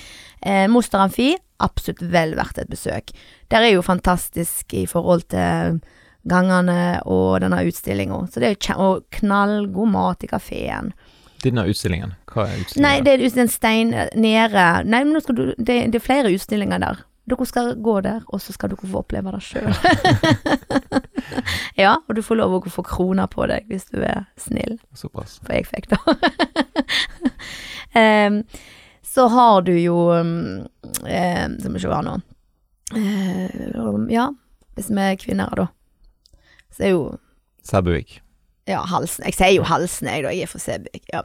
Eh, Moster Amfi, absolutt vel verdt et besøk. Der er jo fantastisk i forhold til gangene og denne utstillinga. Så det er jo og knallgod mat i kafeen. Denne utstillingen, hva er utstillingen? Nei, det er en stein nede Nei, men nå skal du Det, det er flere utstillinger der. Dere skal gå der, og så skal dere få oppleve det sjøl. ja, og du får lov å få kroner på deg hvis du er snill, Såpass. for jeg fikk det. um, så har du jo um, um, Skal vi se her nå. Um, ja, hvis vi er kvinner, da. Så er jo Sæbøvik. ja, Halsen. Jeg sier jo Halsen, jeg, da. Jeg er fra Sebik. Ja.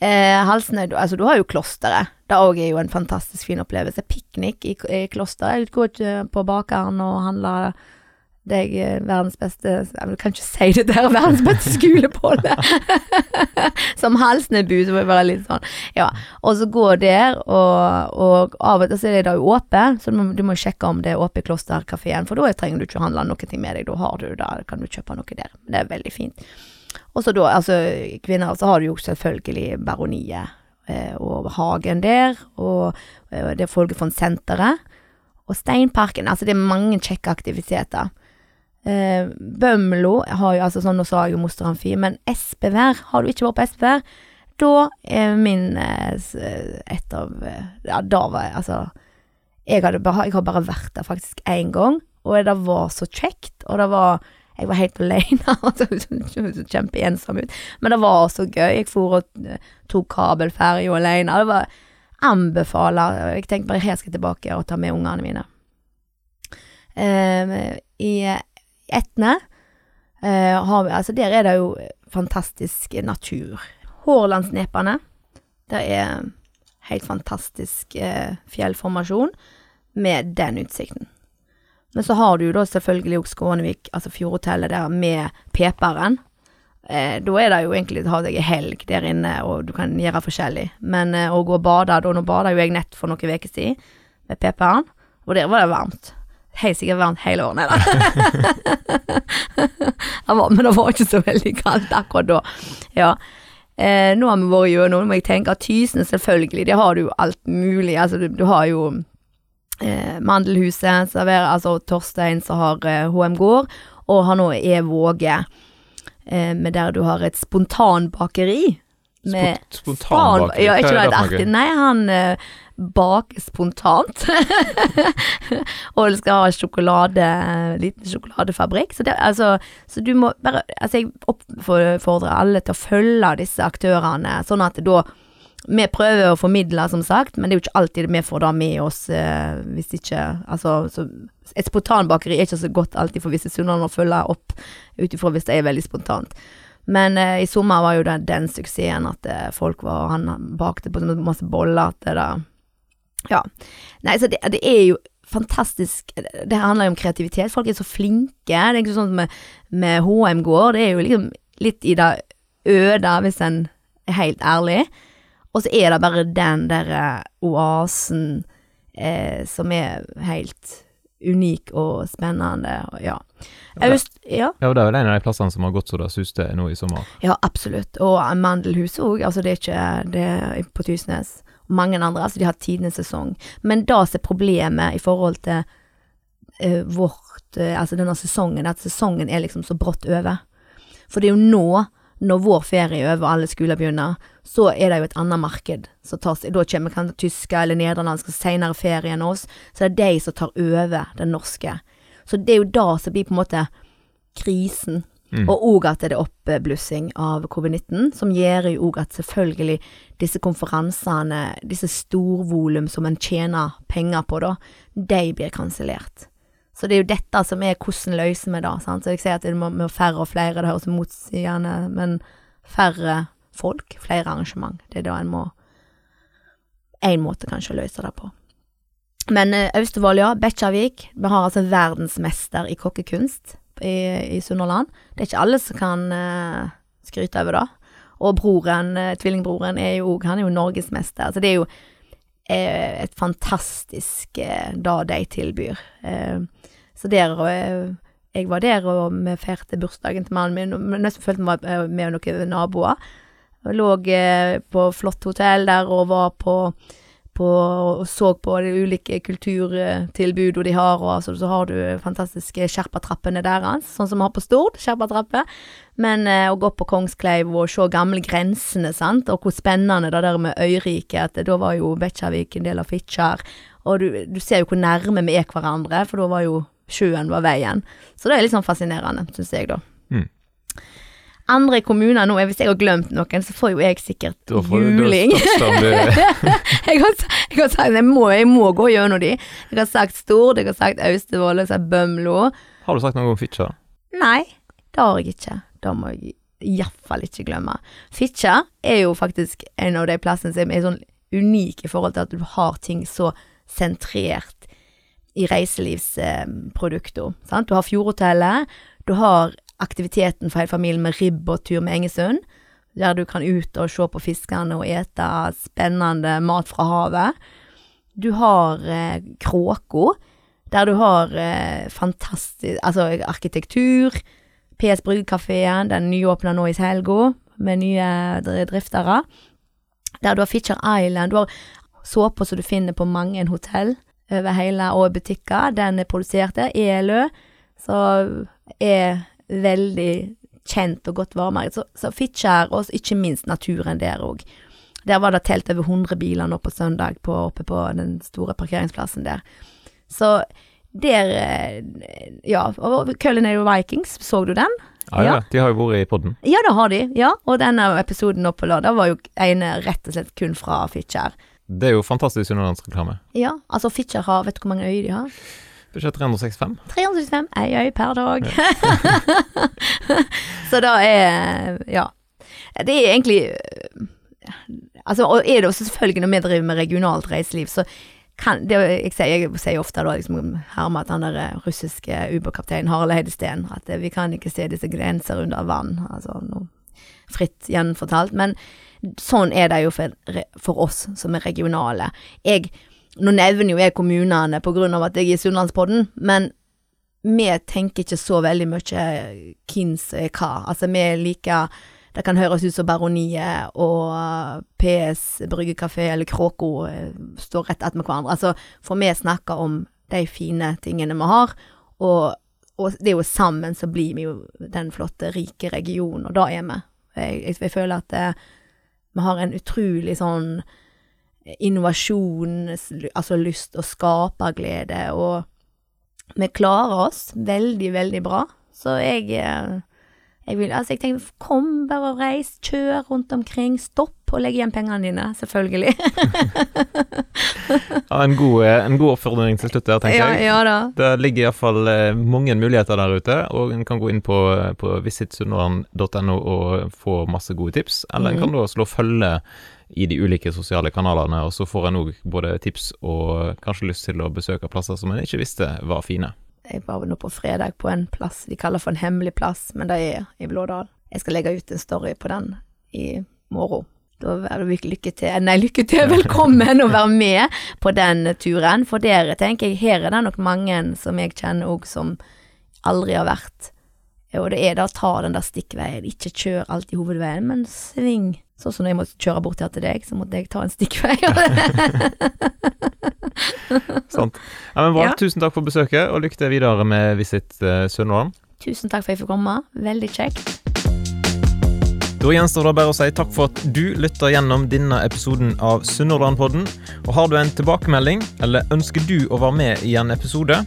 Eh, Halsen er, altså, du har jo klosteret. Det òg er jo en fantastisk fin opplevelse. Piknik i, i klosteret. Jeg går ikke på bakeren og handler deg eh, verdens beste Jeg kan ikke si det der, verdens beste skolebolle. Som Halsnebu, så må jeg bare litt sånn. Ja. Og så gå der, og, og av og til så er det da åpent, så du må, sjekke om det er åpent i klosterkafeen, for da trenger du ikke å handle noe med deg. Da har du da kan du kjøpe noe der. Det er veldig fint. Og så da, altså kvinner, så har du jo selvfølgelig Baroniet eh, og Hagen der, og eh, det er Folkefondsenteret. Og Steinparken, altså det er mange kjekke aktiviteter. Eh, Bømlo har jo altså sånn, nå sa jeg jo Moster Amfi, men Espevær, har du ikke vært på Espevær, da er min eh, et av eh, Ja, da var jeg altså jeg, bare, jeg har bare vært der faktisk én gang, og det var så kjekt, og det var jeg var helt alene, og så så kjempeensom ut. Men det var så gøy. Jeg for og eh, tok kabelferja alene. Det var Anbefaler. Jeg tenkte bare her skal jeg tilbake og ta med ungene mine. Eh, I Etne eh, har Altså, der er det jo fantastisk natur. Hårlandsnepene. Det er helt fantastisk eh, fjellformasjon med den utsikten. Men så har du da selvfølgelig også Skånevik, altså Fjordhotellet der med Peperen. Eh, da er det jo egentlig å ha deg helg der inne, og du kan gjøre forskjellig. Men eh, å gå og bade, da nå bada jo jeg nett for noen uker siden med Peperen, og der var det varmt. Varmt hele året, nei da. Men det var ikke så veldig kaldt akkurat da. Ja. Eh, nå har vi vært gjennom, må jeg tenke, Tysene selvfølgelig, det har du jo alt mulig. Altså, du, du har jo eh, Mandelhuset, serverer, altså Torstein som har eh, HM Gård, og har nå E Våge, eh, med der du har et spontanbakeri. Spontanbakeri? Spontan, Ja, ikke det artig. Nei, han baker spontant. og skal ha sjokolade, liten sjokoladefabrikk. Så, det, altså, så du må bare Altså, jeg oppfordrer alle til å følge disse aktørene, sånn at da vi prøver å formidle, som sagt, men det er jo ikke alltid vi får det med oss eh, hvis ikke Altså, så et spontanbakeri er ikke så godt alltid for visse sunnere å følge opp ut ifra hvis det er veldig spontant. Men eh, i sommer var jo det den suksessen at eh, folk var Han bakte på masse boller at det da Ja. Nei, så det, det er jo fantastisk Det handler jo om kreativitet. Folk er så flinke. Det er ikke sånn med, med HM gård. Det er jo liksom litt i det øde, hvis en er helt ærlig. Og så er det bare den derre oasen eh, som er helt unik og spennende. Og, ja. Aust, ja. Ja, det er vel en av de plassene som har gått så det suste nå i sommer. Ja, absolutt. Og Mandelhuset òg. Altså, det er ikke det er på Tysnes. Mange andre. Altså, de har tidenes sesong. Men det som er problemet i forhold til uh, vårt uh, Altså denne sesongen, at sesongen er liksom så brått over. For det er jo nå, når vår ferie er over alle skoler begynner, så er det jo et annet marked som tar seg Da kommer kanskje tyske eller nederlandske senere ferie enn oss. Så det er de som tar over den norske. Så det er jo da som blir på en måte krisen. Mm. Og òg at det er oppblussing av covid-19, som gjør jo òg at selvfølgelig disse konferansene, disse storvolum som en tjener penger på, da, de blir kansellert. Så det er jo dette som er hvordan løser vi det. Sant? Så jeg sier at det må med færre og flere, det høres motsigende, men færre folk, flere arrangement. Det er da en må En måte kanskje å løse det på. Men eh, Austevoll, ja. Bekkjarvik. Vi har altså verdensmester i kokkekunst i, i Sunnhordland. Det er ikke alle som kan uh, skryte over det. Og broren, uh, tvillingbroren, er jo Han er jo norgesmester. Så det er jo uh, et fantastisk uh, det de tilbyr. Så der og Jeg var der, og vi feirte bursdagen til mannen min, nesten følte vi var med noen naboer. Jeg lå på flott hotell der og var på på, og så på de ulike kulturtilbudene de har, og altså, så har du fantastiske Sherpatrappene deres, sånn som vi har på Stord, sherpatrappe. Men eh, å gå på Kongskleiv og se gamle grensene, sant, og hvor spennende det der med øyriket, at da var jo Bekkjarvik en del av Fitjar, og du, du ser jo hvor nærme vi er hverandre, for da var jo sjøen var veien. Så det er litt sånn fascinerende, syns jeg, da. Andre kommuner nå, hvis jeg har glemt noen, så får jo jeg sikkert Da får juling. jeg, har, jeg har sagt jeg må, jeg må gå gjennom de. Jeg har sagt Stord, jeg har sagt Austevoll, jeg har sagt Bømlo. Har du sagt noe om Fitjar? Nei, det har jeg ikke. Det må jeg iallfall ikke glemme. Fitjar er jo faktisk en av de plassene som er sånn unik i forhold til at du har ting så sentrert i reiselivsprodukter. sant? Du har Fjordhotellet, du har aktiviteten for hele familien med ribb og tur med Engesund, der du kan ut og se på fiskene og ete spennende mat fra havet. Du har eh, Kråko, der du har eh, fantastisk Altså arkitektur. PS Bryggekafeen, den nyåpna nå i helga, med nye dr- driftere. Der du har Fitcher Island. Du har såper som du finner på mange hotell over hele, og butikker. Den er produsert der. Elø, Så er veldig kjent og godt varemerke. Så, så Fitcher, og ikke minst naturen der òg. Der var det telt over 100 biler nå på søndag på, oppe på den store parkeringsplassen der. Så der eh, Ja, og Culinary Vikings, så du den? Ja, ja. Ja. De har jo vært i podden. Ja, det har de. Ja, og denne episoden nå på lørdag var jo en rett og slett kun fra Fitjar. Det er jo fantastisk underlandsreklame. Ja, altså Fitjar har Vet du hvor mange øyer de har? Budsjett 365. 365 ei øy per dag. så da er Ja. Det er egentlig Altså, og er det også selvfølgelig når vi driver med regionalt reiseliv, så kan det, jeg, sier, jeg sier ofte da liksom hermer at han der eh, russiske ubåtkapteinen Harald Heidesteen at vi kan ikke se disse grenser under vann. Altså noe fritt gjenfortalt. Men sånn er det jo for, for oss som er regionale. Jeg, nå nevner jo jeg kommunene på grunn av at jeg er i Sunnlandspodden, men vi tenker ikke så veldig mye hvem som er hva. Altså vi liker det kan høres ut som Baroniet og PS Bryggekafé eller Kråko eh, står rett etter hverandre. Altså, for vi snakker om de fine tingene vi har, og, og det er jo sammen så blir vi jo den flotte, rike regionen, og da er vi. Jeg, jeg, jeg føler at det, eh, vi har en utrolig sånn innovasjon, altså lyst og skaperglede, og vi klarer oss veldig, veldig bra. Så jeg eh, jeg, vil, altså jeg tenker, kom, bare og reis, kjør rundt omkring, stopp og legg igjen pengene dine, selvfølgelig. ja, en, god, en god oppfordring til slutt der, tenker ja, jeg. Ja da. Det ligger iallfall eh, mange muligheter der ute, og en kan gå inn på, på visitsunnhordland.no og få masse gode tips, eller en kan da slå følge i de ulike sosiale kanalene, og så får en òg både tips og kanskje lyst til å besøke plasser som en ikke visste var fine. Jeg var nå på fredag på en plass vi kaller for en hemmelig plass, men det er i Blådal. Jeg skal legge ut en story på den i morgen. Da er det lykke til, nei, lykke til, velkommen å være med på den turen. For dere tenker jeg, her er det nok mange som jeg kjenner òg som aldri har vært. Og det er da ta den der stikkveien, ikke kjør alltid hovedveien, men sving. Sånn som når jeg måtte kjøre bort her til deg, så måtte jeg ta en stikkvei. Sant. Ja, men bra. Ja. Tusen takk for besøket, og lykke til videre med Visit uh, Sunnhordland. Tusen takk for at jeg fikk komme. Veldig kjekt. Da gjenstår det bare å si takk for at du lytter gjennom denne episoden av Sunnhordlandpodden. Og har du en tilbakemelding, eller ønsker du å være med i en episode?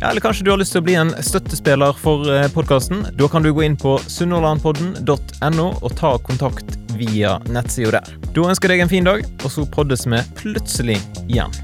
Ja, eller kanskje du har lyst til å bli en støttespiller for eh, podkasten? Da kan du gå inn på sunnhordlandpodden.no og ta kontakt via nettsida der. Da ønsker jeg deg en fin dag, og så poddes vi plutselig igjen.